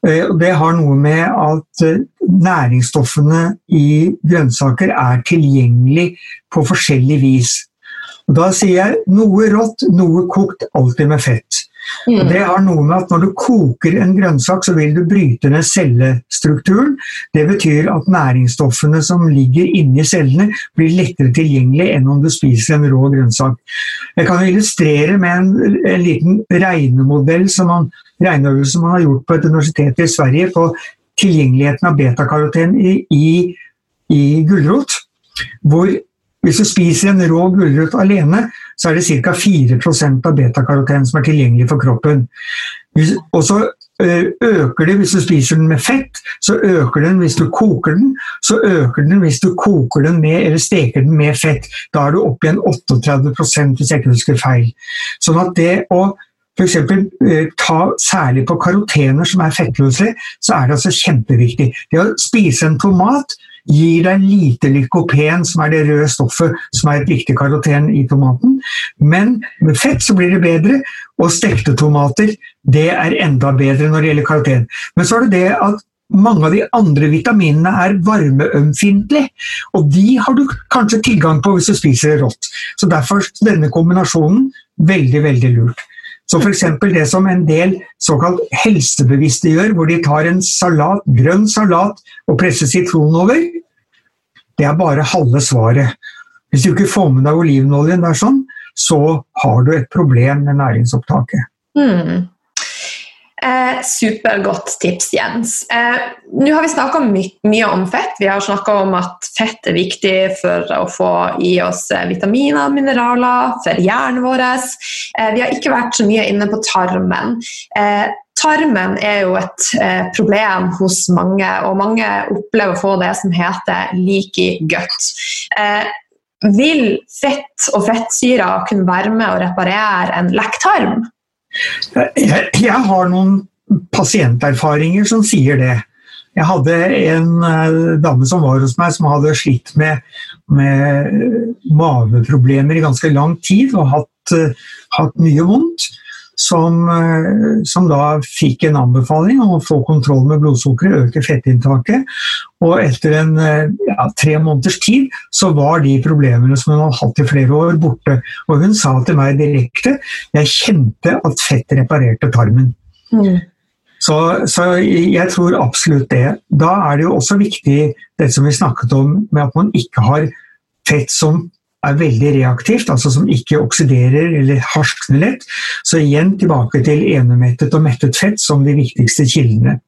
Eh, det har noe med at eh, næringsstoffene i grønnsaker er tilgjengelig på forskjellig vis. Da sier jeg noe rått, noe kokt, alltid med fett. Mm. Det har noe med at Når du koker en grønnsak, så vil du bryte ned cellestrukturen. Det betyr at næringsstoffene som ligger inni cellene, blir lettere tilgjengelig enn om du spiser en rå grønnsak. Jeg kan illustrere med en, en liten regnemodell som man, regneøvelse man har gjort på et universitet i Sverige på tilgjengeligheten av betakaroten i, i, i gulrot. Hvor hvis du spiser en rå gulrot alene, så er det ca. 4% av betakaroten som er tilgjengelig for kroppen. Og så øker det hvis du spiser den med fett, så øker den hvis du koker den. Så øker den hvis du koker den med, eller steker den med fett. Da er du oppe igjen 38 hvis jeg ikke husker feil. Sånn at det å f.eks. Eh, ta særlig på karotener som er fettløse, så er det altså kjempeviktig. Det å spise en tomat gir deg lite lykopen, som er det røde stoffet som er et viktig karoten i tomaten. Men med fett så blir det bedre, og stekte tomater det er enda bedre når det gjelder karoten. Men så er det det at mange av de andre vitaminene er varmeømfintlige, og de har du kanskje tilgang på hvis du spiser det rått. Så Derfor denne kombinasjonen veldig, veldig lurt. Så f.eks. det som en del såkalt helsebevisste gjør, hvor de tar en salat, grønn salat og presser sitron over, det er bare halve svaret. Hvis du ikke får med deg olivenoljen der sånn, så har du et problem med næringsopptaket. Mm. Eh, supergodt tips, Jens. Eh, Nå har vi snakka my mye om fett. Vi har snakka om at fett er viktig for å få i oss eh, vitaminer, mineraler, for hjernen vår. Eh, vi har ikke vært så mye inne på tarmen. Eh, tarmen er jo et eh, problem hos mange, og mange opplever å få det som heter leaky gut. vil fett og fettsyrer kunne være med å reparere en lekk tarm? Jeg, jeg har noen pasienterfaringer som sier det. Jeg hadde en uh, dame som var hos meg som hadde slitt med, med maveproblemer i ganske lang tid og hatt, uh, hatt mye vondt som, eh, som, da fikk en anbefaling om å få kontroll med blodsukkeret, øke fettinntaket. Og etter en eh, ja, tre måneders tid så var de problemene som hun hadde hatt i flere år, borte. Og hun sa til meg direkte jeg kjente at fett reparerte tarmen. Mm. Så, så, jeg tror absolutt det. Da er det jo også viktig det som vi snakket om, med at man ikke har fett som er veldig reaktivt, altså som ikke oksiderer eller harskner lett. Så igjen tilbake til enemettet og mettet fett som de viktigste kildene.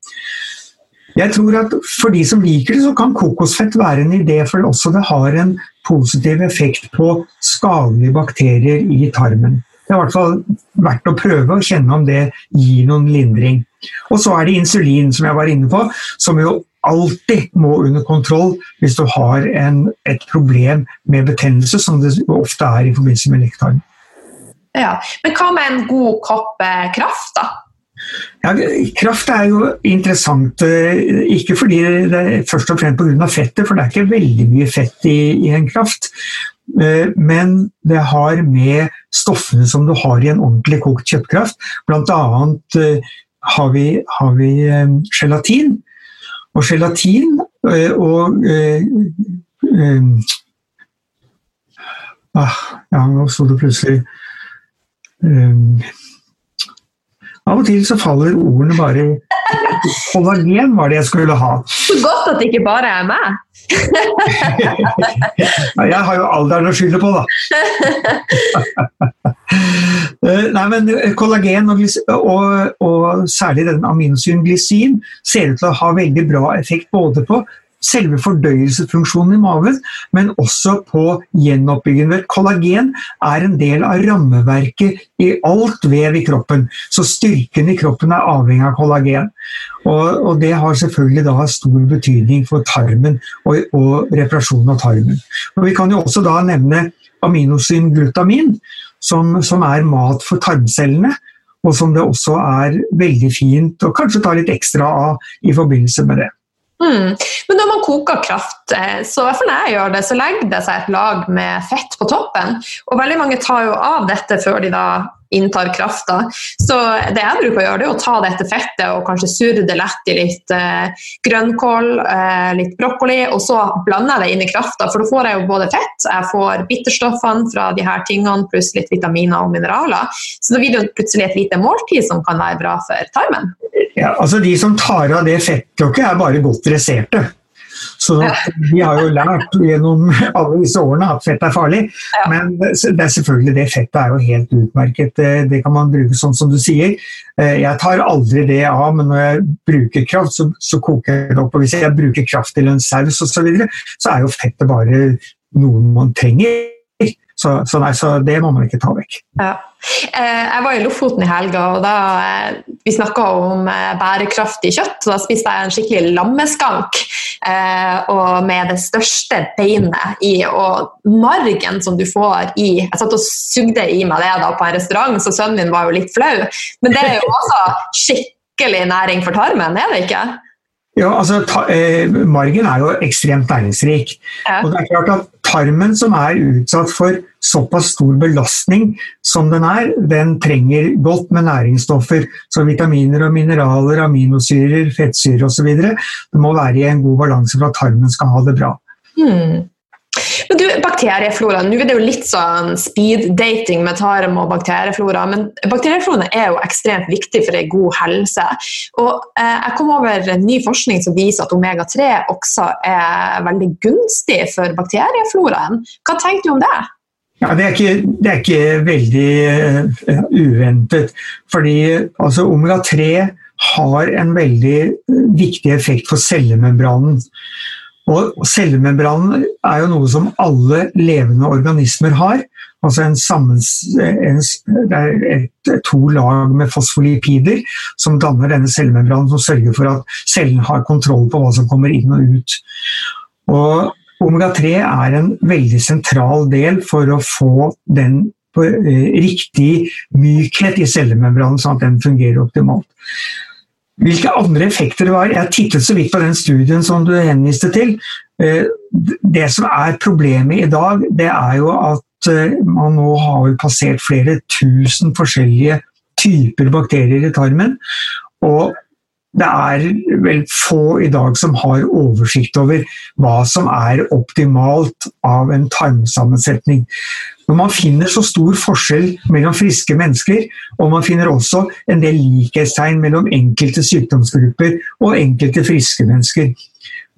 Jeg tror at For de som liker det, så kan kokosfett være en idé, for også det har en positiv effekt på skadelige bakterier i tarmen. Det er i hvert fall verdt å prøve å kjenne om det gir noen lindring. Og så er det insulin, som jeg var inne på, som jo alltid må under kontroll hvis du har en, et problem med betennelse, som det ofte er i forbindelse med lekktarm. Ja, Men hva med en god kopp eh, kraft, da? Ja, kraft er jo interessant, eh, ikke fordi det er først og fremst pga. fettet, for det er ikke veldig mye fett i, i, en kraft. Eh, men det har med stoffene som du har i en ordentlig kokt kjøttkraft. Blant annet har vi, har vi gelatin, og gelatin eh, og eh, eh, ah, Ja, nå sto det plutselig eh, Av og til så faller ordene bare Kollagen var det jeg skulle ha. Så godt at det ikke bare er meg. jeg har jo alderen å skylde på, da. Eh, nei, men eh, Kollagen og, og, og særlig den aminosyren glysin ser ut til å ha veldig bra effekt både på selve fordøyelsesfunksjonen i maven, men også på gjenoppbyggingen. Kollagen er en del av rammeverket i alt vev i kroppen, så styrken i kroppen er avhengig av kollagen. Og, og det har selvfølgelig da stor betydning for tarmen og, og reparasjon av tarmen. Og vi kan jo også da nevne aminosyn glutamin, som, som er mat for tarmcellene og som det også er veldig fint å kanskje ta litt ekstra av i forbindelse med det. Mm. Men når man koker kraft, eh, så hvert fall når jeg gjør det, så legger det seg et lag med fett på toppen. Og veldig mange tar jo av dette før de da inntar krafta. Så det jeg bruker å gjøre, det er å ta dette fettet og kanskje surre det lett i litt eh, grønnkål, eh, litt brokkoli, og så blander jeg det inn i krafta. For da får jeg jo både fett, jeg får bitterstoffene fra de her tingene, pluss litt vitaminer og mineraler. Så da blir det plutselig et lite måltid som kan være bra for tarmen. Ja, altså De som tar av det fettlokket, er bare godt dresserte. Så vi har jo lært gjennom alle disse årene at fett er farlig. Men det er selvfølgelig det fettet er jo helt utmerket. Det, det, kan man bruke sånn som du sier. Eh, jeg tar aldri det av, men når jeg bruker kraft, så, så koker jeg det opp. Og hvis jeg bruker kraft til en saus osv., så, videre, så er jo fettet bare noe man trenger. Så, så, nei, så det må man ikke ta vekk. Ja. Eh, jeg var i Lofoten i helga, og da eh, vi snakka om eh, bærekraftig kjøtt. og Da spiste jeg en skikkelig lammeskank og med det største beinet i. Og margen som du får i Jeg satt og sugde i meg det da på en restaurant, så sønnen min var jo litt flau. Men det er jo også skikkelig næring for tarmen, er det ikke? Ja, altså ta, eh, Margen er jo ekstremt næringsrik. Ja. Og det er klart at Tarmen, som er utsatt for såpass stor belastning som den er, den trenger godt med næringsstoffer. Så vitaminer og mineraler, aminosyrer, fettsyrer osv. Det må være i en god balanse for at tarmen skal ha det bra. Hmm. Men du, bakterieflora, nå er det jo litt sånn speed-dating med tarm og bakterieflora, men bakterieflora er jo ekstremt viktig for en god helse. Og eh, jeg kom over ny forskning som viser at omega-3 også er veldig gunstig for bakteriefloraen. Hva tenker du om det? Ja, det, er ikke, det er ikke veldig uh, uventet. Fordi altså, omega-3 har en veldig viktig effekt for cellemembranen. Og cellemembranen er jo noe som alle levende organismer har. Altså en sammens, en, det er et, to lag med fosfolipider som danner denne cellemembranen, som sørger for at cellen har kontroll på hva som kommer inn og ut. Og Omega-3 er en veldig sentral del for å få den på eh, riktig mykhet i cellemembranen, sånn at den fungerer optimalt. Hvilke andre effekter det var Jeg tittet så vidt på den studien som du henviste til. Eh, det som er problemet i dag, det er jo at eh, man nå har passert flere tusen forskjellige typer bakterier i tarmen. Og det er vel få i dag som har oversikt over hva som er optimalt av en tarmsammensetning. Når man finner så stor forskjell mellom friske mennesker, og man finner også en del likhetstegn mellom enkelte sykdomsgrupper og enkelte friske mennesker.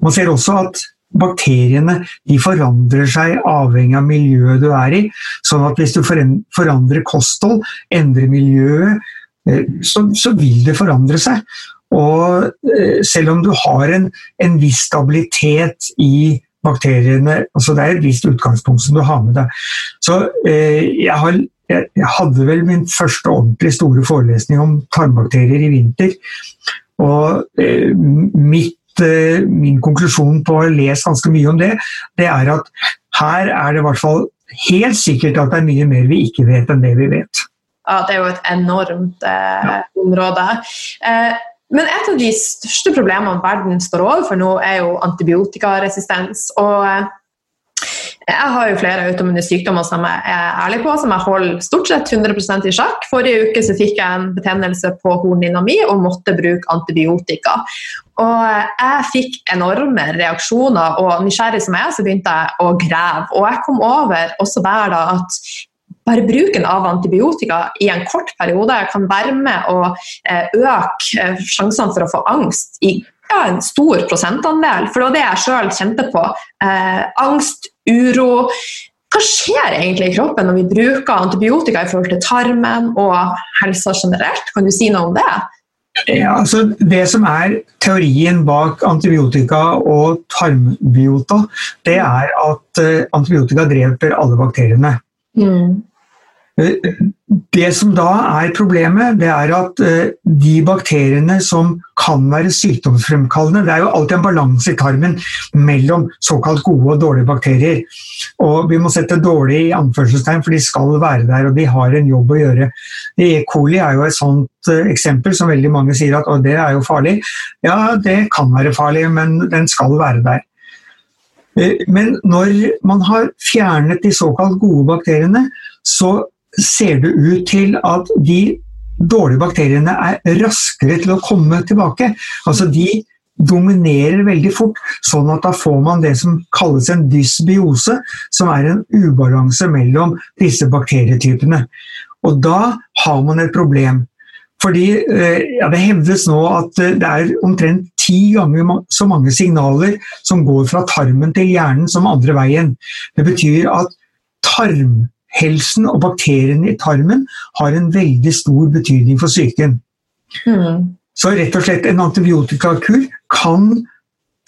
Man ser også at bakteriene forandrer seg avhengig av miljøet du er i. sånn at hvis du forandrer kosthold, endrer miljøet, eh, så, så vil det forandre seg. Og eh, selv om du har en, en viss stabilitet i bakteriene altså Det er et visst utgangspunkt som du har med deg. Så eh, jeg, har, jeg, hadde vel min første ordentlig store forelesning om tarmbakterier i vinter. Og eh, mitt, eh, min konklusjon på å ha lest ganske mye om det, det er at her er det i hvert fall helt sikkert at det er mye mer vi ikke vet enn det vi vet. Ja, det er jo et enormt eh, ja. område. Eh, men et av de største problemene verden står overfor nå, er jo antibiotikaresistens. Og eh, jeg har jo flere autoimmune sykdommer som jeg er ærlig på, som jeg holder stort sett 100% i sjakk. Forrige uke så fikk jeg en betennelse på hornhinna mi og måtte bruke antibiotika. Og eh, jeg fikk enorme reaksjoner, og nysgjerrig som jeg er, så begynte jeg å grave. Og jeg kom over også der da at bare bruken av antibiotika i en kort periode kan være med å eh, øke eh, sjansene for å få angst i ja, en stor prosentandel. For det var det jeg sjøl kjente på. Eh, angst, uro. Hva skjer egentlig i kroppen når vi bruker antibiotika i forhold til tarmen og helsa generelt? Kan du si noe om det? Ja, altså det som er teorien bak antibiotika og tarmbiota, det er at antibiotika dreper alle bakteriene. Mm. Det som da er problemet, det er at eh, de bakteriene som kan være sykdomsfremkallende Det er jo alltid en balanse i tarmen mellom såkalt gode og dårlige bakterier. Og vi må sette dårlig i anførselstegn, for de skal være der og de har en jobb å gjøre. E. coli er jo et sånt eh, eksempel som veldig mange sier at det er jo farlig. Ja, det kan være farlig, men den skal være der. Eh, men når man har fjernet de såkalt gode bakteriene, så ser det ut til at de dårlige bakteriene er raskere til å komme tilbake. Altså de dominerer veldig fort, sånn at da får man det som kalles en dysbiose, som er en ubalanse mellom disse bakterietypene. Og da har man et problem. Fordi eh, ja, Det hevdes nå at eh, det er omtrent ti ganger så mange signaler som går fra tarmen til hjernen som andre veien. Det betyr at tarm helsen og bakteriene i tarmen har en veldig stor betydning for psyken. Mm. Så rett og slett en antibiotikakur kan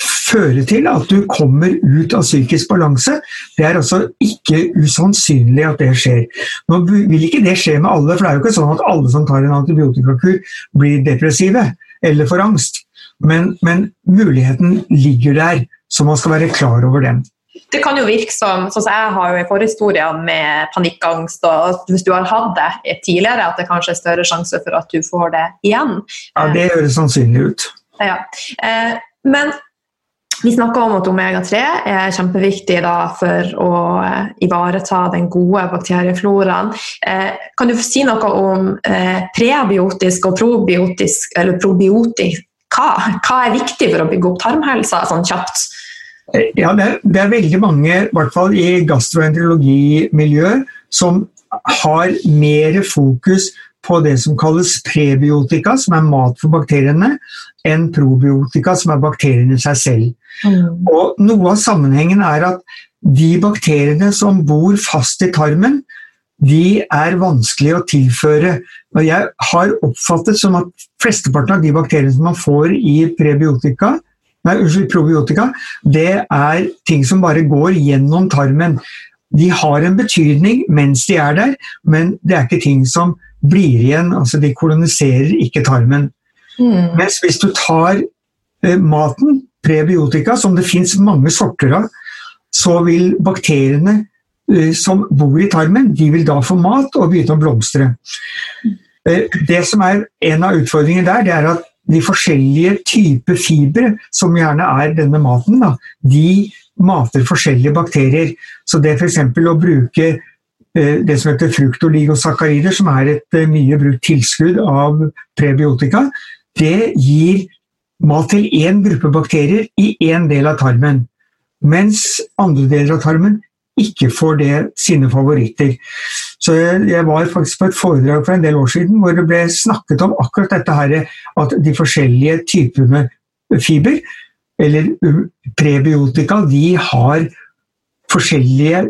føre til at du kommer ut av psykisk balanse. Det er altså ikke usannsynlig at det skjer. Nå vil ikke det skje med alle, for det er jo ikke sånn at alle som tar en antibiotikakur blir depressive eller får angst. Men, men muligheten ligger der, så man skal være klar over den det kan jo virke som sånn som Jeg har jo i forhistorie med panikkangst. og Hvis du har hatt det tidligere, at det kanskje er større sjanse for at du får det igjen. Ja, Det høres sannsynlig ut. Ja. Eh, men vi snakka om at omega-3 er kjempeviktig for å eh, ivareta den gode bakteriefloraen. Eh, kan du si noe om prebiotisk og probiotisk, eller probiotisk? Hva? Hva er viktig for å bygge opp tarmhelsa sånn kjapt? Ja, det er, det er, veldig mange, i hvert fall i gastroenterologimiljøet, som har mer fokus på det som kalles prebiotika, som er mat for bakteriene, enn probiotika, som er bakteriene i seg selv. Mm. Og Noe av sammenhengen er at de bakteriene som bor fast i tarmen, de er vanskelig å tilføre. Og jeg har oppfattet som at flesteparten av de bakteriene som man får i prebiotika, nei, unnskyld, probiotika, det er ting som bare går gjennom tarmen. De har en betydning mens de er der, men det er ikke ting som blir igjen. altså De koloniserer ikke tarmen. Mm. Mens hvis du tar eh, maten, prebiotika, som det fins mange sorter av, så vil bakteriene eh, som bor i tarmen, de vil da få mat og begynne å blomstre. Eh, det som er En av utfordringene der, det er at de forskjellige typer fibre, som gjerne er denne maten, da, de mater forskjellige bakterier. Så det f.eks. å bruke eh, det som heter fruktoligosakarider, som er et eh, mye brukt tilskudd av prebiotika, det gir mat til én gruppe bakterier i én del av tarmen. Mens andre deler av tarmen ikke får det sine favoritter. Så jeg var faktisk på et foredrag for en del år siden hvor det ble snakket om akkurat dette her, at de forskjellige typene fiber, eller prebiotika, de har forskjellige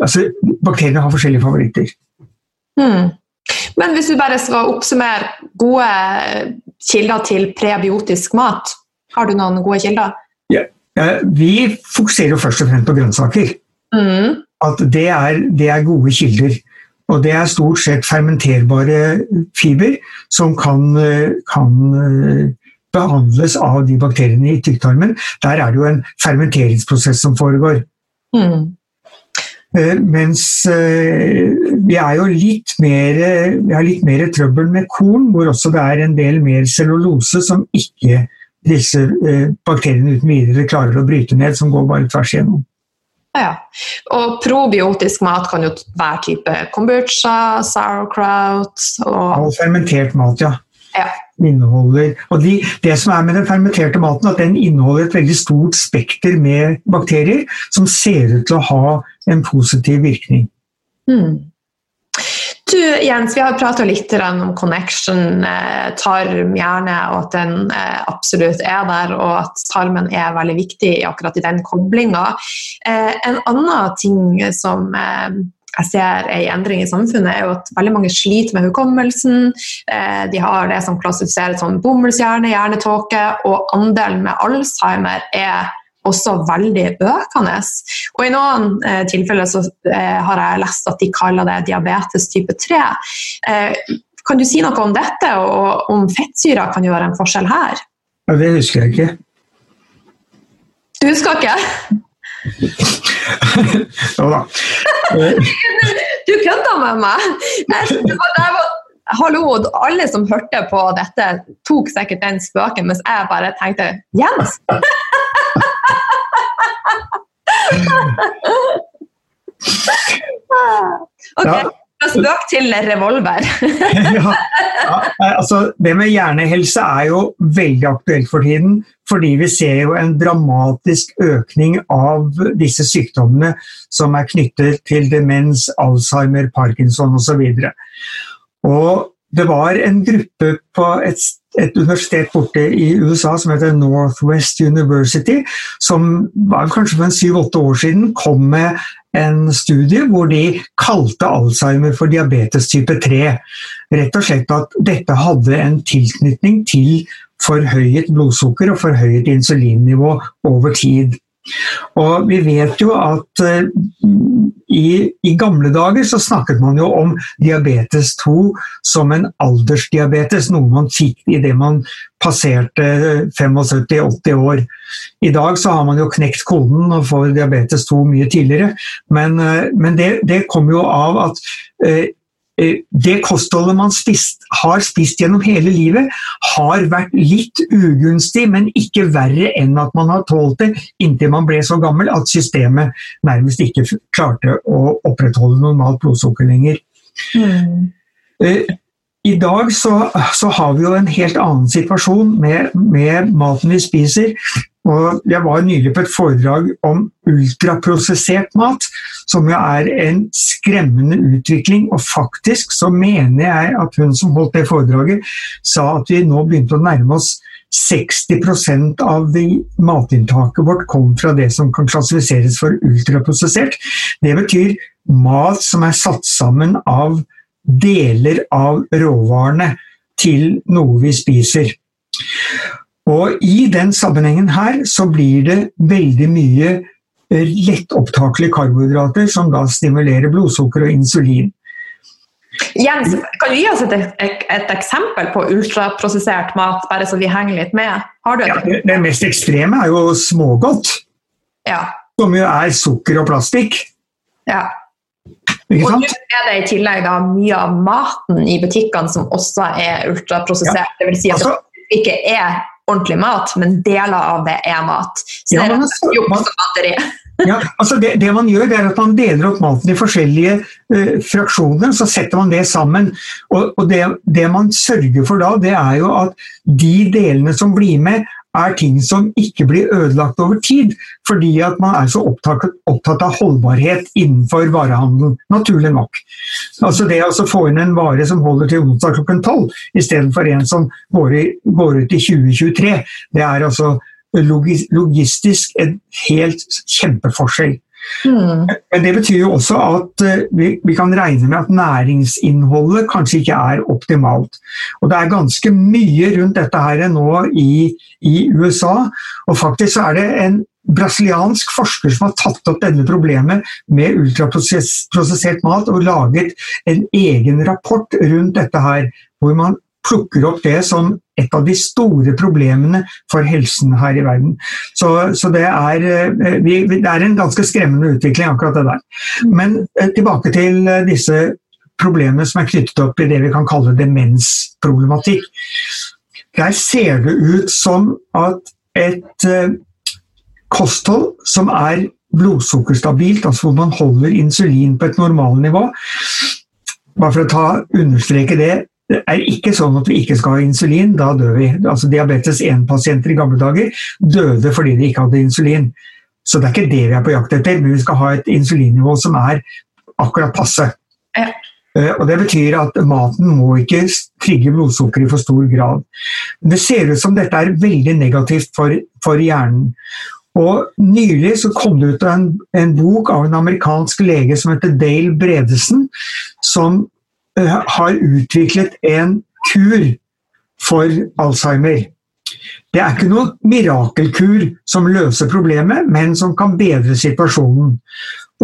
altså Bakteriene har forskjellige favoritter. Hmm. Men hvis du bare skal oppsummere gode kilder til prebiotisk mat, har du noen gode kilder? Ja, vi fokuserer jo først og fremst på grønnsaker. Mm. At det er, det er gode kilder. Og det er stort sett fermenterbare fiber som kan, kan eh, behandles av de bakteriene i tykktarmen. Der er det jo en fermenteringsprosess som foregår. Mm. Eh, mens eh, vi er jo litt mer, vi har litt mer trøbbel med korn, hvor også det er en del mer cellulose som ikke disse bakteriene uten videre klarer å bryte ned, som går bare tvers igjennom. Ja. Og probiotisk mat kan jo være type kombucha, sauerkraut og Og fermentert mat, ja. ja. Inneholder, og de, Det som er med den fermenterte maten, at den inneholder et veldig stort spekter med bakterier som ser ut til å ha en positiv virkning. Mm. Du Jens, vi har prata litt om connection, eh, tarm, hjerne, og at den eh, absolutt er der, og at tarmen er veldig viktig akkurat i den koblinga. Eh, en annen ting som jeg ser er i endring i samfunnet, er jo at veldig mange sliter med hukommelsen. De har det som klassifiseres som bomullshjerne, hjernetåke, og andelen med Alzheimer er også veldig økende. Og I noen eh, tilfeller så, eh, har jeg lest at de kaller det diabetes type 3. Eh, kan du si noe om dette, og om fettsyra kan gjøre en forskjell her? Ja, Det husker jeg ikke. Du husker ikke? Jo da. du kødda med meg! Det var, det var, hallo, alle som hørte på dette, tok sikkert den spøken, mens jeg bare tenkte Jens! Ok, ja. fra spøk til revolver. ja, ja, altså, det med hjernehelse er jo veldig aktuelt for tiden. Fordi vi ser jo en dramatisk økning av disse sykdommene som er knyttet til demens, Alzheimer, Parkinson osv. Og det var en gruppe på et et universitet borte i USA som heter Northwest University, som var kanskje for syv-åtte år siden kom med en studie hvor de kalte Alzheimer for diabetes type 3. Rett og slett at dette hadde en tilknytning til forhøyet blodsukker og forhøyet insulinnivå over tid. Og vi vet jo at uh, i, i, gamle dager så snakket man jo om diabetes 2 som en aldersdiabetes, noe man fikk idet man passerte 75-80 år. I dag så har man jo knekt koden og får diabetes 2 mye tidligere, men, uh, men det, det kommer jo av at Eh, det kostholdet man spist, har spist gjennom hele livet, har vært litt ugunstig, men ikke verre enn at man har tålt det inntil man ble så gammel at systemet nærmest ikke klarte å opprettholde normalt blodsukker lenger. Mm. Eh, I dag så, så, har vi jo en helt annen situasjon med, med maten vi spiser. Og jeg var nylig på et foredrag om ultraprosessert mat, som jo er en skremmende utvikling. Og faktisk så mener jeg at hun som holdt det foredraget, sa at vi nå begynte å nærme oss 60% av matinntaket vårt kom fra det som kan klassifiseres for ultraprosessert. Det betyr mat som er satt sammen av deler av råvarene til noe vi spiser. Og I den sammenhengen her så blir det veldig mye eh, lettopptakelige karbohydrater som da stimulerer blodsukker og insulin. Jens, kan du gi oss et, et, et, eksempel på ultraprosessert mat, bare så vi henger litt med? Ja, det, det, mest ekstreme er jo smågodt. Ja. Som jo er sukker og plastikk. Ja. Og nå er det i tillegg da mye av maten i butikkene som også er ultraprosessert. Ja. Det vil si at altså, det ikke er ordentlig mat, men deler av det er mat. Så ja, det er altså, og batteri. ja, altså det, det, man gjør, det er at man deler opp maten i forskjellige uh, fraksjoner, så setter man det sammen. Og, og det, det, man sørger for da, det er jo at de delene som blir med, er ting som ikke blir ødelagt over tid, fordi at man er så opptatt, opptatt av holdbarhet innenfor varehandelen. Naturlig nok. Altså Det å få inn en vare som holder til onsdag klokken tolv, istedenfor en som går, går ut i 2023, det er altså logistisk en helt kjempeforskjell. Mm. Men det betyr jo også at eh, vi, vi, kan regne med at næringsinnholdet kanskje ikke er optimalt. Og det er ganske mye rundt dette her nå i, i USA. Og faktisk er det en brasiliansk forsker som har tatt opp denne problemet med ultraprosessert mat og laget en egen rapport rundt dette her, hvor man plukker opp det som et av de store problemene for helsen her i verden. Så, så det, er, eh, vi, det, er, en ganske skremmende utvikling, akkurat det der. Men eh, tilbake til eh, disse problemene som er knyttet opp i det vi kan kalle demensproblematikk. Der ser det ut som at et kosthold som er blodsukkerstabilt, altså hvor man holder insulin på et normalnivå Bare for å ta, understreke det, det er ikke sånn at vi ikke skal ha insulin, da dør vi. Altså Diabetes 1-pasienter i gamle dager døde fordi de ikke hadde insulin. Så det er ikke det vi er på jakt etter, men vi skal ha et insulinnivå som er akkurat passe. Ja. Eh, og Det betyr at maten må ikke trigge blodsukker i for stor grad. Det ser ut som dette er veldig negativt for, for hjernen. Og Nylig så kom det ut en, en, bok av en amerikansk lege som heter Dale Bredesen, som har utviklet en kur for Alzheimer. Det er ikke noen mirakelkur som løser problemet, men som kan bedre situasjonen.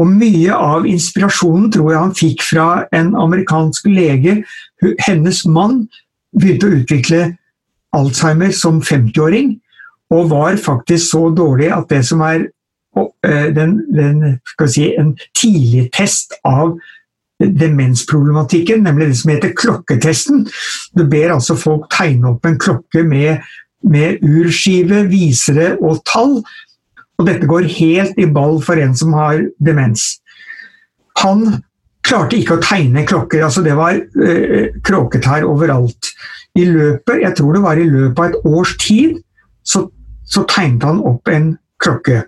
Og mye av inspirasjonen tror jeg han fikk fra en amerikansk lege. Hennes mann begynte å utvikle Alzheimer som 50-åring, og var faktisk så dårlig at det som er eh, den, den, si, en tidlig test av demensproblematikken, nemlig det som heter klokketesten. Du ber altså folk tegne opp en klokke med, med urskive, visere og tall. Og dette går helt i ball for en som har demens. Han klarte ikke å tegne klokker, altså det var eh, kråketær overalt. I løpet, jeg tror det var i løpet av et års tid, så, så tegnet han opp en klokke.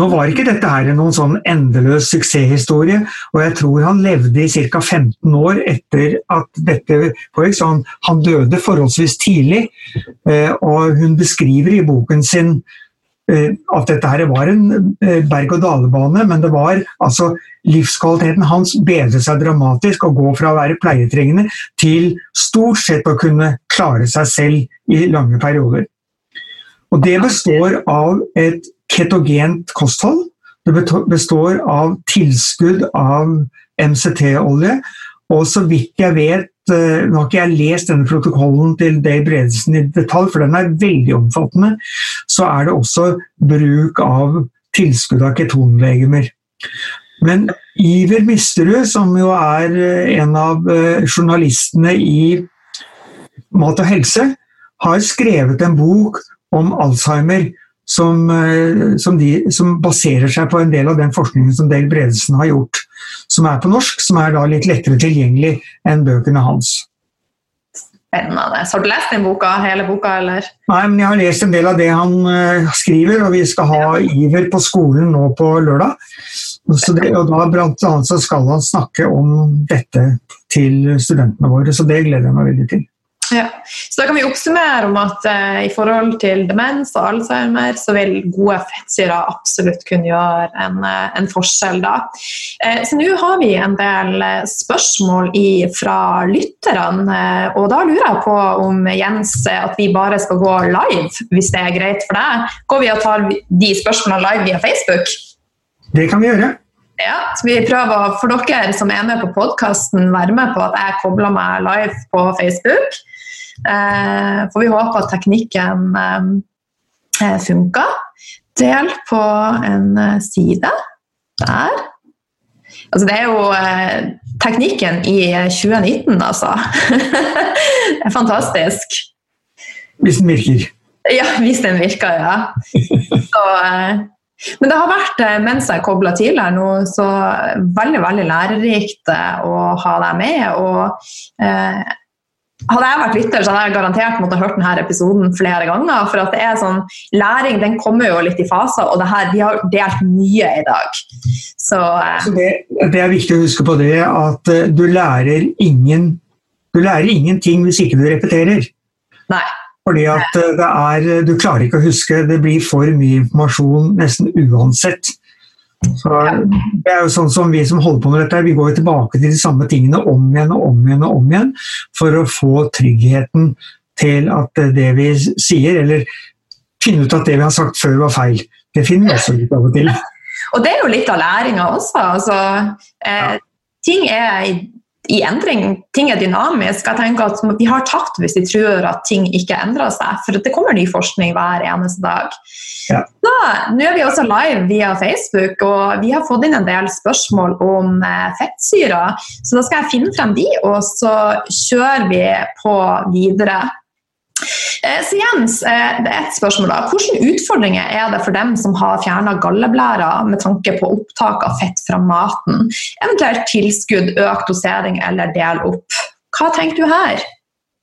Nå var ikke dette her noen sånn endeløs suksesshistorie, og jeg tror han levde i ca. 15 år etter at dette foregikk. Så han, han, døde forholdsvis tidlig, eh, og hun beskriver i boken sin at dette her var en berg-og-dale-bane, men det var altså livskvaliteten hans bedret seg dramatisk. Å gå fra å være pleietrengende til stort sett å kunne klare seg selv i lange perioder. Og Det består av et ketogent kosthold. Det består av tilskudd av MCT-olje. Og så vidt jeg vet Eh, nå har ikke jeg lest denne protokollen til Dave Bredesen i detalj, for den er veldig omfattende. Så er det også bruk av tilskudd av ketonlegemer. Men Iver Misterud, som jo er eh, en av eh, journalistene i Mat og helse, har skrevet en bok om Alzheimer som, som, de, som baserer seg på en del av den forskningen som Dale Bredesen har gjort som er på norsk, som er da litt lettere tilgjengelig enn bøkene hans. Spennende. Så har du lest den boka, hele boka, eller? Nei, men jeg har lest en del av det han uh, skriver, og vi skal ha Iver på skolen nå på lørdag. Det, og da blant annet så skal han snakke om dette til studentene våre, så det gleder jeg meg veldig til. Ja. Så da kan vi oppsummere om at eh, i forhold til demens og alzheimer, så vil gode fettsyrer absolutt kunne gjøre en, eh, en forskjell. da. Eh, så nå har vi en del eh, spørsmål i, fra lytterne, eh, og da lurer jeg på om Jens at vi bare skal gå live, hvis det er greit for deg. Går vi og tar de spørsmålene live via Facebook? Det kan vi gjøre. Ja, så vi prøver for dere som er med på podkasten, være med på at jeg kobler meg live på Facebook. Eh, får vi håpe at teknikken eh, funka. Del på en eh, side. Der. Altså, det er jo teknikken i 2019, altså. det er fantastisk. Hvis den virker. Ja, hvis den virker, ja. Så, men det har vært, mens jeg kobla tidligere nå, så veldig veldig lærerikt å ha deg med. Og eh, hadde jeg vært lytter, så hadde jeg garantert måttet hørt denne episoden flere ganger. For at det er sånn, læring den kommer jo litt i faser, og det her, vi har delt mye i dag. Så, så det, det, er viktig å huske på det at uh, du lærer ingen du lærer ingenting hvis ikke du repeterer. Nei. Fordi at uh, det er, Du klarer ikke å huske, det blir for mye informasjon nesten uansett. Så det er jo sånn som Vi som holder på med dette, vi går jo tilbake til de samme tingene om igjen og om igjen og om igjen for å få tryggheten til at det vi sier, eller finne ut at det vi har sagt før var feil. Det finner vi også litt av og til. Og det er jo litt av læringa også. Altså, eh, ja. Ting er i endring. Ting er dynamisk. Jeg tenker at Vi har tapt hvis vi tror at ting ikke endrer seg. For det kommer ny forskning hver eneste dag. Ja. Så, nå er vi også live via Facebook, og vi har fått inn en del spørsmål om eh, fettsyrer. Så da skal jeg finne frem de, og så kjører vi på videre. Eh, så Jens, eh, det er et spørsmål da. Hvilke utfordringer er det for dem som har fjerna galleblæra med tanke på opptak av fett fra maten? Eventuelt tilskudd, økt dosering eller del opp. Hva tenker du her?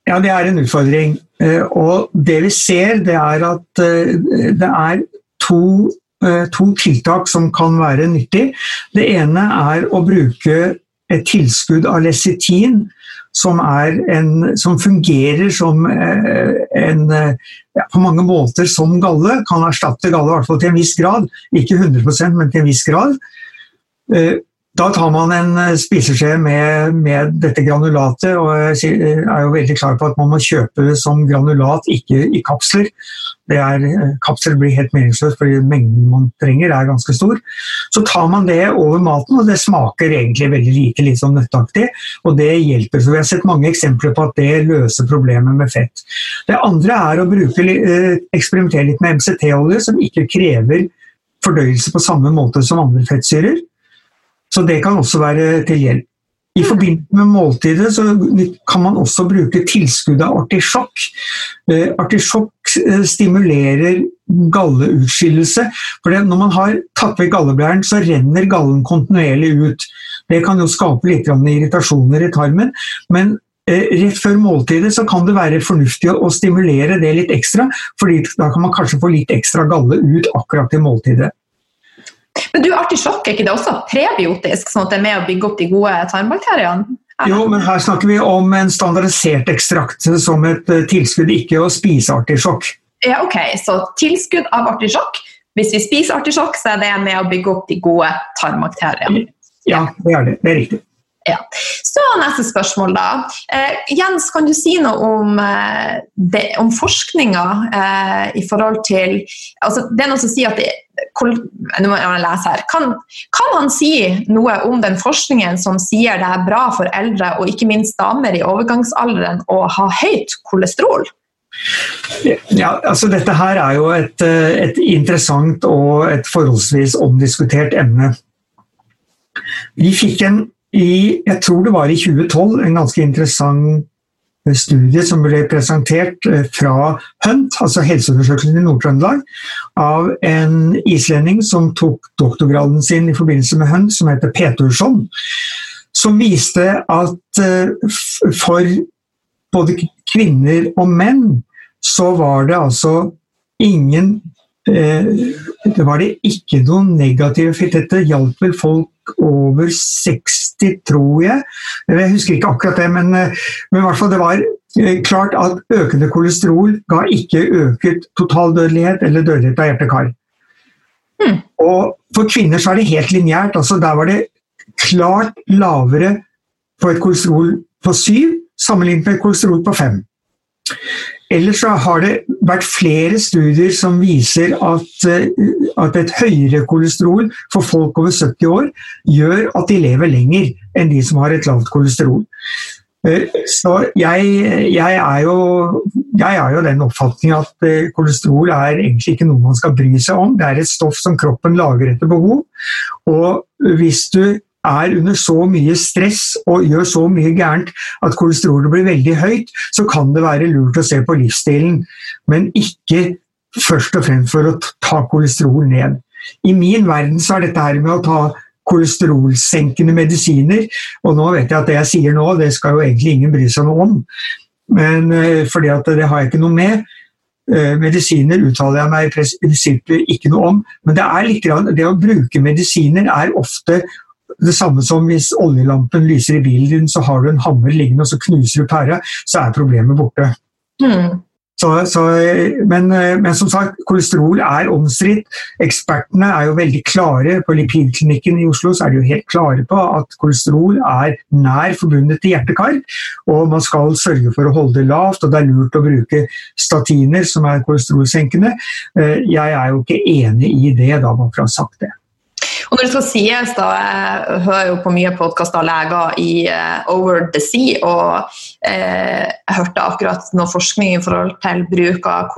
Ja, Det er en utfordring. Eh, og det vi ser, det er at det er to, to tiltak som kan være nyttig. Det ene er å bruke et tilskudd av lesitin som, en, som fungerer som eh, en eh, ja, på mange måter som galle. Kan erstatte galle i hvert fall til en viss grad. Ikke 100 men til en viss grad. Eh, da tar man en spiseskje med, med, dette granulatet, og jeg er jo veldig klar på at man må kjøpe det som granulat, ikke i kapsler. Er, kapsler blir helt meningsløst fordi mengden man trenger er ganske stor. Så tar man det over maten, og det smaker egentlig veldig lite, litt sånn nøtteaktig. Og det hjelper. Så vi har sett mange eksempler på at det løser problemet med fett. Det andre er å bruke, eh, eksperimentere litt med MCT-olje, som ikke krever fordøyelse på samme måte som andre fettsyrer. Så det kan også være til hjelp. I forbindelse med måltidet så kan man også bruke tilskuddet av artisjokk. Eh, artisjokk eh, stimulerer galleutskillelse. For når man har tatt vekk galleblæren, så renner gallen kontinuerlig ut. Det kan jo skape litt irritasjoner i tarmen. men eh, rett før måltidet så kan det være fornuftig å stimulere det litt ekstra, fordi da kan man kanskje få litt ekstra galle ut akkurat til måltidet. Men du, artisjokk, er ikke det også prebiotisk, sånn at det er med å bygge opp de gode tarmbakteriene? Jo, men her snakker vi om en standardisert ekstrakt som et eh, tilskudd, ikke å spise artisjokk. Ja, ok, Så tilskudd av artisjokk hvis vi spiser artisjokk, så er det med å bygge opp de gode tarmbakteriene. Ja, det er det. Det er riktig. Ja. Så neste spørsmål, da. Eh, Jens, kan du si noe om, eh, om forskninga eh, i forhold til altså, Det er noen som sier at det, nå må jeg lese her. Kan, kan, han si noe om den forskningen som sier det er bra for eldre, og ikke minst damer i overgangsalderen, å ha høyt kolesterol? Ja, altså Dette her er jo et, eh, et interessant og et forholdsvis omdiskutert emne. Vi fikk en i jeg tror det var i 2012, en ganske interessant studie som ble presentert eh, fra HUNT, altså Helseundersøkelsen i Nord-Trøndelag, av en islending som tok doktorgraden sin i forbindelse med HUNT, som heter Petursson. Som viste at eh, for både kvinner og menn så var det altså ingen eh, Det var det ikke noen negative effekt. Dette hjalp vel folk over 60, tror jeg. Jeg husker ikke akkurat det, men, eh, men i hvert fall det var eh, klart at økende kolesterol ga ikke øket totaldødelighet eller dødelighet av hjerte-kar. Mm. Og for kvinner så er det helt lineært. Altså der var det klart lavere på et kolesterol på 7 sammenlignet med et kolesterol på 5. Ellers så har det vært flere studier som viser at, eh, at, et høyere kolesterol for folk over 70 år gjør at de lever lenger enn de som har et lavt kolesterol. Eh, så jeg, jeg, er jo, jeg er jo den oppfatning at eh, kolesterol er egentlig ikke noe man skal bry seg om. Det er et stoff som kroppen lager etter behov. Og hvis du er under så mye stress og gjør så mye gærent at kolesterolet blir veldig høyt, så kan det være lurt å se på livsstilen, men ikke først og fremst for å ta kolesterol ned. I min verden så er dette her med å ta kolesterolsenkende medisiner, og nå vet jeg at det jeg sier nå, det skal jo egentlig ingen bry seg noe om, men eh, fordi at det har jeg ikke noe med. Eh, medisiner uttaler jeg meg i prinsippet ikke noe om, men det, litt, det å bruke medisiner er ofte det samme som hvis oljelampen lyser i bilen din, så har du en hammer liggende og så knuser du pæra, så er problemet borte. Mm. Så, så, men, men, som sagt, kolesterol er omstridt. Ekspertene er jo veldig klare. På Lipidklinikken i Oslo så er de jo helt klare på at kolesterol er nær forbundet til hjerte-kar. Og man skal sørge for å holde det lavt, og det er lurt å bruke statiner som er kolesterolsenkende. Eh, jeg er jo ikke enig i det, da, man får ha sagt det. Og når det skal sies, da, Jeg hører jo på mye podkaster av leger i uh, Over the Sea, og eh, jeg hørte akkurat noe forskning i forhold til bruk av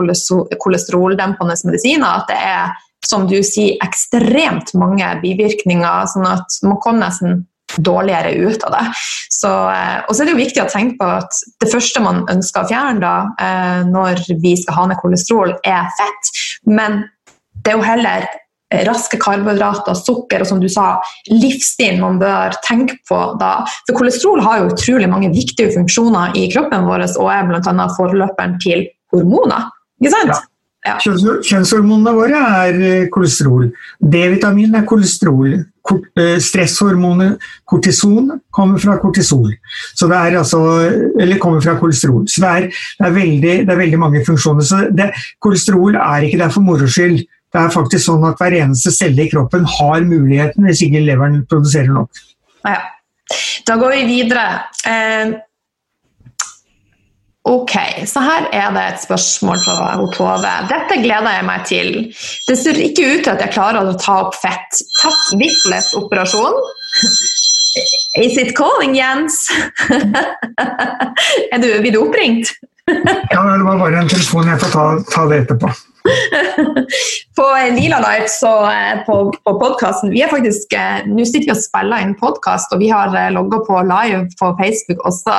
kolesteroldempende medisiner. at det er som du sier, ekstremt mange bivirkninger, sånn at man kommer nesten dårligere ut av det. Så, uh, og så er det jo viktig å tenke på at det første man ønsker å fjerne da, når vi skal ha ned kolesterol, er fett. Men det er jo heller raske karbohydrater, sukker og som du sa, livsstilen man bør tenke på da. For kolesterol har jo utrolig mange viktige funksjoner i kroppen vår og er bl.a. forløperen til hormoner. Ikke sant? Ja. Ja. Kjønnshormonene våre er eh, kolesterol. D-vitamin er kolesterol. Eh, stresshormonet kortison kommer fra kortisol. Så det er altså, eller kommer fra kolesterol. Så det er, det er, veldig, det er veldig, mange funksjoner. Så det, kolesterol er ikke der for moro skyld. Det er faktisk sånn at hver eneste celle i kroppen har muligheten hvis ikke leveren produserer nok. Ja. Da går vi videre. Eh, ok, så her er det et spørsmål fra Tove. Dette gleder jeg meg til. Det ser ikke ut til at jeg klarer å ta opp fett. Tatt Whitlet-operasjon. Is it calling, Jens? er du, blir du oppringt? ja, det var bare en telefon. Jeg får ta, ta det etterpå. på Lila Light så eh, på, på podkasten Vi er faktisk eh, Nå sitter vi og spiller inn podkast, og vi har eh, logga på live på Facebook også.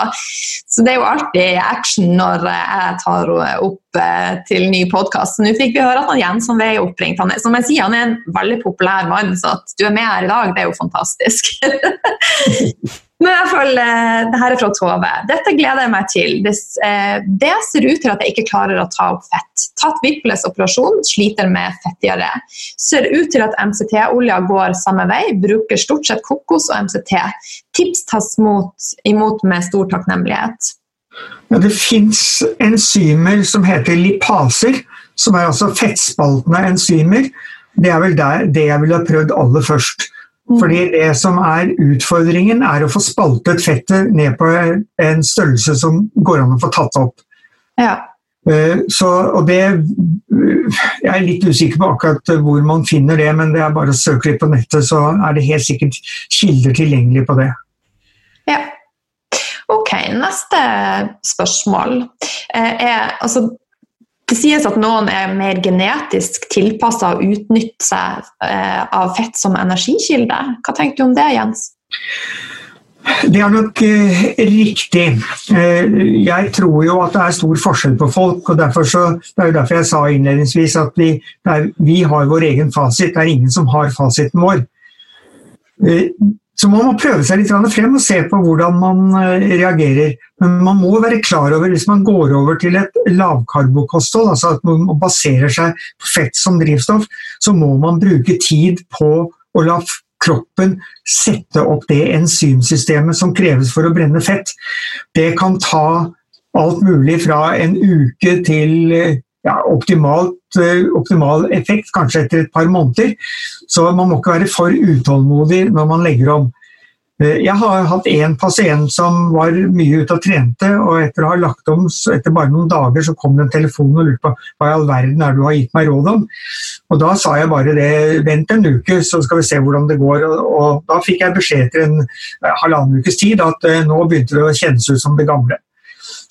Så det er jo alltid action når jeg tar opp til ny podkast. Nå fikk vi høre at han Jens han er oppringt. Han er, som jeg sier, han er en veldig populær mann, så at du er med her i dag, det er jo fantastisk. Men i hvert fall, eh, det her er fra Tove. Dette gleder jeg meg til. Det, eh, det, ser ut til at jeg ikke klarer å ta opp fett. Tatt Vipples operasjon, sliter med fettdiaré. Ser ut til at MCT-olja går samme vei, bruker stort sett kokos og MCT. Tips tas mot, imot med stor takknemlighet. Ja, det fins enzymer som heter lipaser, som er altså fettspaltende enzymer. det er vel der, det jeg ville ha prøvd aller først. Mm. Fordi det som er utfordringen, er å få spaltet fettet ned på en størrelse som går an å få tatt opp. Ja. Eh, Så, og det Jeg er litt usikker på akkurat hvor man finner det, men det er bare å søke litt på nettet, så er det helt sikkert kilder tilgjengelig på det. Ja. Ok, neste spørsmål eh, er altså, Det sies at noen er mer genetisk tilpassa å utnytte seg eh, av fett som energikilde. Hva tenker du om det, Jens? Det er nok eh, riktig. Eh, jeg tror jo at det er stor forskjell på folk. og så, Det er jo derfor jeg sa innledningsvis at vi, er, vi har vår egen fasit. Det er ingen som har fasiten vår. Eh, så man må prøve seg litt frem og se på hvordan man eh, reagerer. Men man må være klar over, hvis man går over til et lavkarbokosthold, altså at man baserer seg på fett som drivstoff, så må man bruke tid på å la kroppen sette opp det enzymsystemet som kreves for å brenne fett. Det kan ta alt mulig fra en uke til eh, ja, optimalt, eh, optimal effekt, kanskje etter et par måneder. Så man må ikke være for utålmodig når man legger om. Eh, Jeg har hatt én pasient som var mye ute og trente, og etter å ha lagt om, etter bare noen dager så kom det en telefon og lurte på hva i all verden er det du har gitt meg råd om. Og Da sa jeg bare det, vent en uke, så skal vi se hvordan det går. Og, og Da fikk jeg beskjed etter en eh, halvannen ukes tid at nå begynte det å kjennes ut som det gamle.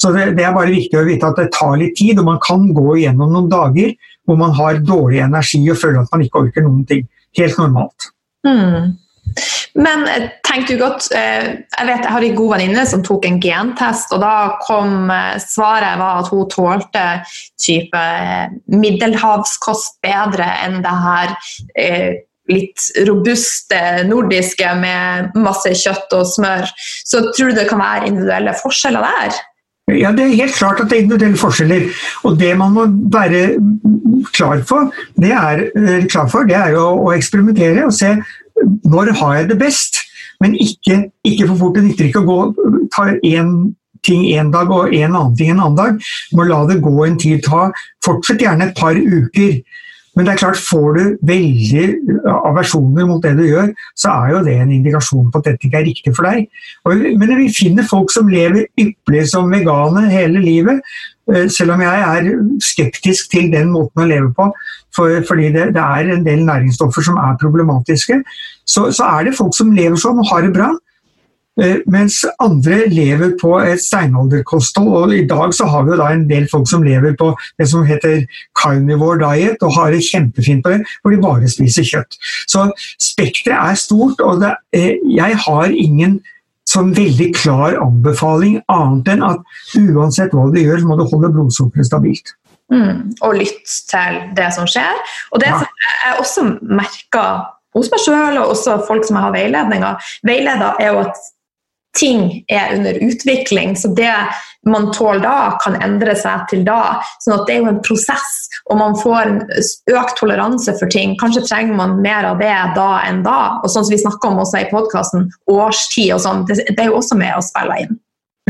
Så det, det er bare viktig å vite at det tar litt tid, og man kan gå igjennom noen dager hvor man har dårlig energi og føler at man ikke orker noen ting. Helt normalt. Mm. Men eh, tenk du godt eh, Jeg vet jeg har en god venninne som tok en gentest, og da kom eh, svaret var at hun tålte type middelhavskost bedre enn det her litt robuste nordiske med masse kjøtt og smør. Så tror du det kan være individuelle forskjeller der? Ja, Det er helt klart at det er individuelle forskjeller. Og det man må være klar for, det er, eh, klar for, det er jo å eksperimentere og se når har jeg det best. Men ikke, ikke for fort. Det nytter ikke å gå, ta én ting en dag og en annen ting en annen dag. Du må la det gå en tid. Ta, fortsett gjerne et par uker. Men det er klart, får du veldig aversjoner mot det du gjør, så er jo det en indikasjon på at dette ikke er riktig for deg. Og, men vi finner folk som lever ypperlig som vegane hele livet, eh, selv om jeg er skeptisk til den måten å leve på, for, fordi det, det er en del næringsstoffer som er problematiske, så, så er det folk som lever sånn og har det bra. Eh, Mens andre lever på et steinalderkosthold, og i dag så har vi jo da en del folk som lever på det som heter carnivore diet, og har det kjempefint på det, hvor de bare spiser kjøtt. Så spekteret er stort, og det, eh, jeg har ingen sånn veldig klar anbefaling, annet enn at uansett hva du gjør, så må du holde blodsukkeret stabilt. Mm, og lytte til det som skjer. Og det Ja. som jeg også merker hos meg sjøl, og også folk som jeg har veiledninger, veileder er jo at ting er under utvikling. Så det man tåler da, kan endre seg til da. sånn at det er jo en prosess, og man får økt toleranse for ting. Kanskje trenger man mer av det da enn da. Og sånn som vi snakker om også i podkasten, årstid og sånn, det er jo også med å spille inn.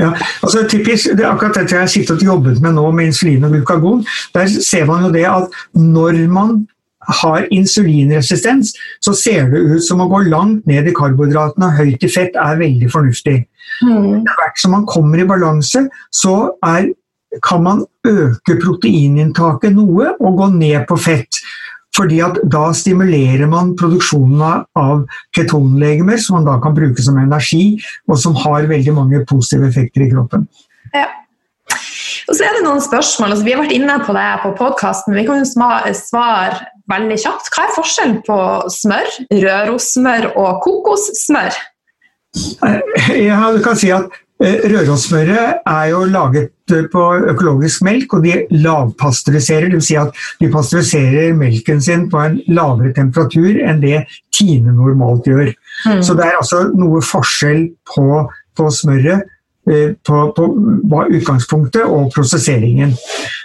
Ja, altså typisk, det er akkurat dette jeg har sittet og jobbet med nå med insulin og glukagon. Der ser man jo det at når man har insulinresistens, så ser det ut som å gå langt ned i karbohydratene og høyt i fett er veldig fornuftig. Etter hvert som man kommer i balanse, så er, kan man øke proteininntaket noe og gå ned på fett. Fordi at da stimulerer man produksjonen av ketonlegemer, som man da kan bruke som energi, og som har veldig mange positive effekter i kroppen. Ja. Og så er det noen spørsmål. Altså, vi har vært inne på det på podkasten. Vi kan jo svare veldig kjapt. Hva er forskjellen på smør, rørossmør og kokossmør? Ja, du kan si at eh, Rørosmøret er jo laget eh, på økologisk melk, og de lavpasteuriserer. Dvs. Si at de pasteuriserer melken sin på en lavere temperatur enn det Tine normalt gjør. Så det er altså noe forskjell på, på smøret, eh, på, på hva utgangspunktet og prosesseringen.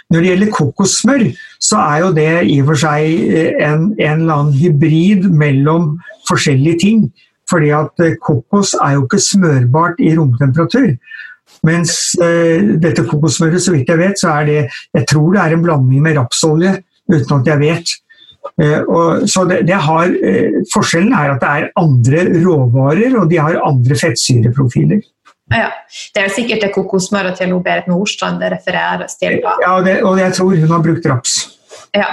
Når det gjelder kokossmør, så er jo det i og for seg eh, en, en eller annen hybrid mellom forskjellige ting. Fordi at eh, kokos er jo ikke smørbart i romtemperatur. Mens eh, dette kokossmøret, så vidt jeg vet, så er det Jeg tror det er en blanding med rapsolje, uten at jeg vet. Eh, og, så det, det har, eh, forskjellen er at det er andre råvarer, og de har andre fettsyreprofiler. Ja, Det er sikkert det kokosmøret til Berit Nordstrand det refereres til. Da. Ja, det, og jeg tror hun har brukt raps. Ja.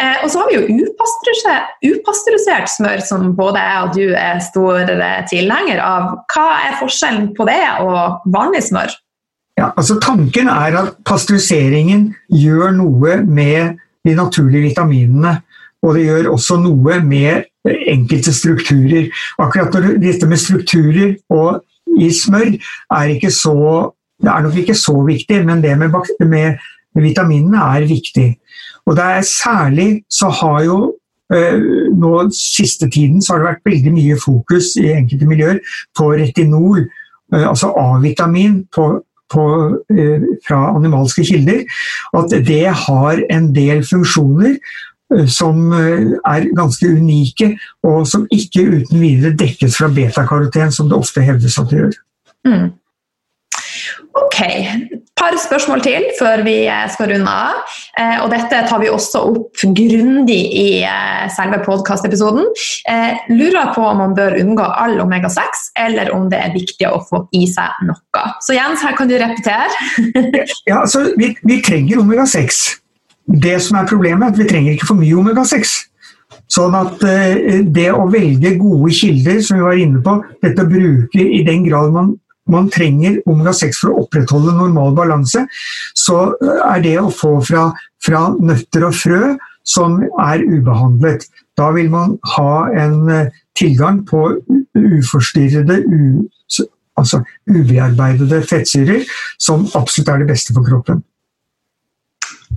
Eh, og så har vi jo upasteurisert, upasteurisert smør, som både jeg og du er stor tilhenger av. Hva er forskjellen på det og vanlig smør? Ja, altså Tanken er at pasteuriseringen gjør noe med de naturlige vitaminene. Og det gjør også noe med enkelte strukturer. Akkurat når dette med strukturer og i smør er, ikke så, det er nok ikke så viktig, men det med, med vitaminene er viktig. Og det er særlig så har jo eh, nå siste tiden så har det vært veldig mye fokus i enkelte miljøer på retinol, eh, altså A-vitamin eh, fra animalske kilder. At det har en del funksjoner som er ganske unike, og som ikke uten videre dekkes fra betakaroten, som det ofte hevdes at det gjør. Mm. Ok, par spørsmål til før vi eh, skal runde av. Eh, og dette tar vi også opp grundig i eh, selve podkastepisoden. Lurer på om man bør unngå all omega-6, eller om det er viktig å få i seg noe. Så Jens, her kan du repetere. ja, altså, vi, vi trenger omega-6. Det som er problemet, er at vi trenger ikke for mye omega-6. Sånn at det å velge gode kilder, som vi var inne på, dette å bruke i den grad man man trenger omega-6 for å opprettholde normal balanse, så er det å få fra, fra, nøtter og frø som er ubehandlet. Da vil man ha en eh, tilgang på uforstyrrede, u, altså ubearbeidede fettsyrer, som absolutt er det beste for kroppen.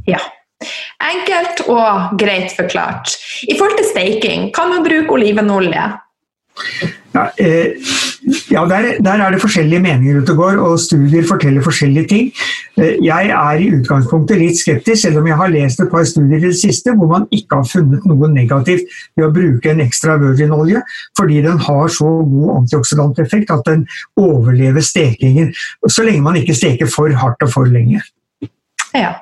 Ja. Enkelt og greit forklart. I forhold til steiking, kan man bruke olivenolje? Ja, eh, ja der, der, er det forskjellige meninger ute og går, og studier forteller forskjellige ting. Eh, jeg er i utgangspunktet litt skeptisk, selv om jeg har lest et par studier i det siste hvor man ikke har funnet noe negativt ved å bruke en ekstra virginolje, fordi den har så god antioksidanteffekt at den overlever stekingen, så lenge man ikke steker for hardt og for lenge. Ja.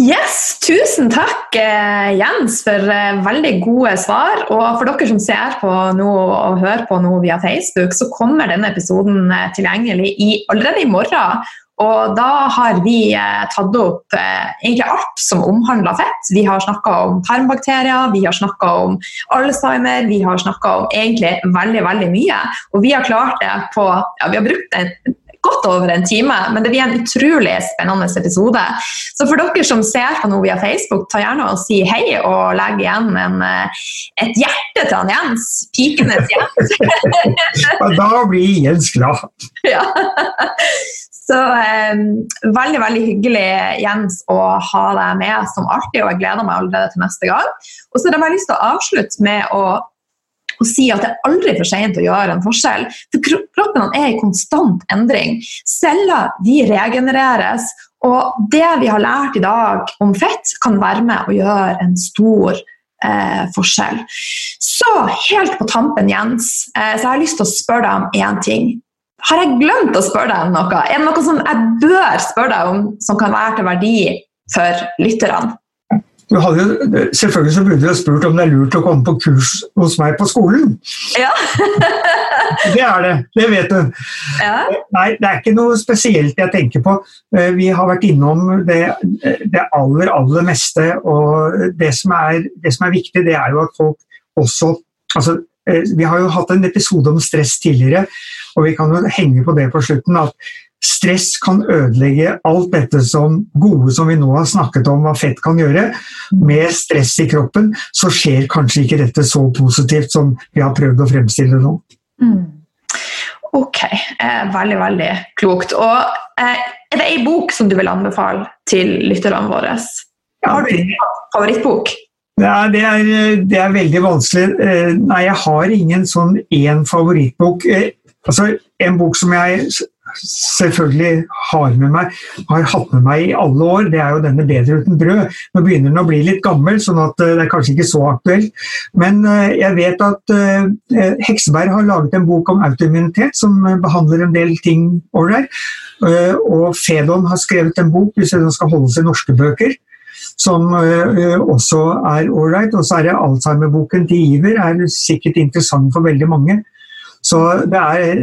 Yes, Tusen takk, eh, Jens, for eh, veldig gode svar. Og for dere som ser på noe og hører på noe via Facebook, så kommer denne episoden eh, tilgjengelig i, allerede i morgen. Og da har vi tatt opp egentlig alt som omhandler fett. Vi har snakka om tarmbakterier, vi har snakka om Alzheimer, vi har snakka om egentlig veldig veldig mye. Og vi har klart det på ja, Vi har brukt en godt over en time, men det blir en utrolig spennende episode. Så for dere som ser på noe via Facebook, ta gjerne og si hei og legg igjen en, eh, et hjerte til han Jens. Pikenes Jens. da blir Jens glad. ja. Så eh, veldig veldig hyggelig Jens, å ha deg med som alltid, og jeg gleder meg allerede til neste gang. Og så har jeg bare lyst til å avslutte med å og si at det er aldri for sent å gjøre en forskjell. For kroppen er i konstant endring. Celler de regenereres. Og det vi har lært i dag om fett, kan være med å gjøre en stor eh, forskjell. Så helt på tampen, Jens, eh, så jeg har lyst til å spørre deg om én ting. Har jeg glemt å spørre deg om noe? Er det noe som jeg bør spørre deg om som kan være til verdi for lytterne? Hadde, selvfølgelig så burde du ha spurt om det er lurt å komme på kurs hos meg på skolen. Ja. det er det, det vet du. Ja. Nei, det er ikke noe spesielt jeg tenker på. Eh, vi har vært innom det, det aller, aller meste. Og det som, er, det som, er, viktig, det er jo at folk også altså, eh, Vi har jo hatt en episode om stress tidligere, og vi kan jo henge på det på slutten. at Stress kan ødelegge alt dette som gode som vi nå har snakket om hva fett kan gjøre. Med stress i kroppen så skjer kanskje ikke dette så positivt som vi har prøvd å fremstille nå. Mm. Ok, eh, veldig, veldig klokt. Og eh, er det ei bok som du vil anbefale til lytterne våre? Har du en favorittbok? Ja, det, er, det er veldig vanskelig. Eh, nei, jeg har ingen sånn én favorittbok. Eh, altså, en bok som jeg selvfølgelig har med meg, har hatt med meg i alle år, det er jo denne 'Bedre uten brød'. Nå begynner den å bli litt gammel, sånn at eh, det er kanskje ikke så aktuelt. Men eh, jeg vet at eh, Hekseberg har laget en bok om autoimmunitet som behandler en del ting ålreit. Og Fedon har skrevet en bok, hvis den skal holde seg norske bøker som også er ålreit. Og så er det Alzheimer-boken til Iver, er sikkert interessant for veldig mange. Så det er,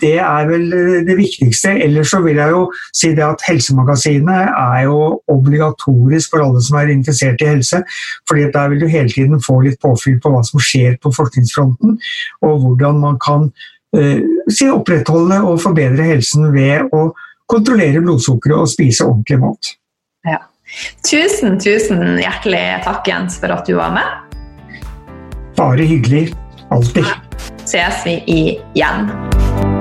det er, vel det viktigste. Ellers så vil jeg jo si det at Helsemagasinet er jo obligatorisk for alle som er interessert i helse. fordi der vil du hele tiden få litt påfyll på hva som skjer på forskningsfronten, og hvordan man kan uh, opprettholde og forbedre helsen ved å kontrollere blodsukkeret og spise ordentlig mat. Ja. Tusen, tusen hjertelig takk, Jens, for at du var med. Bare hyggelig. Alltid. Ses vi igjen.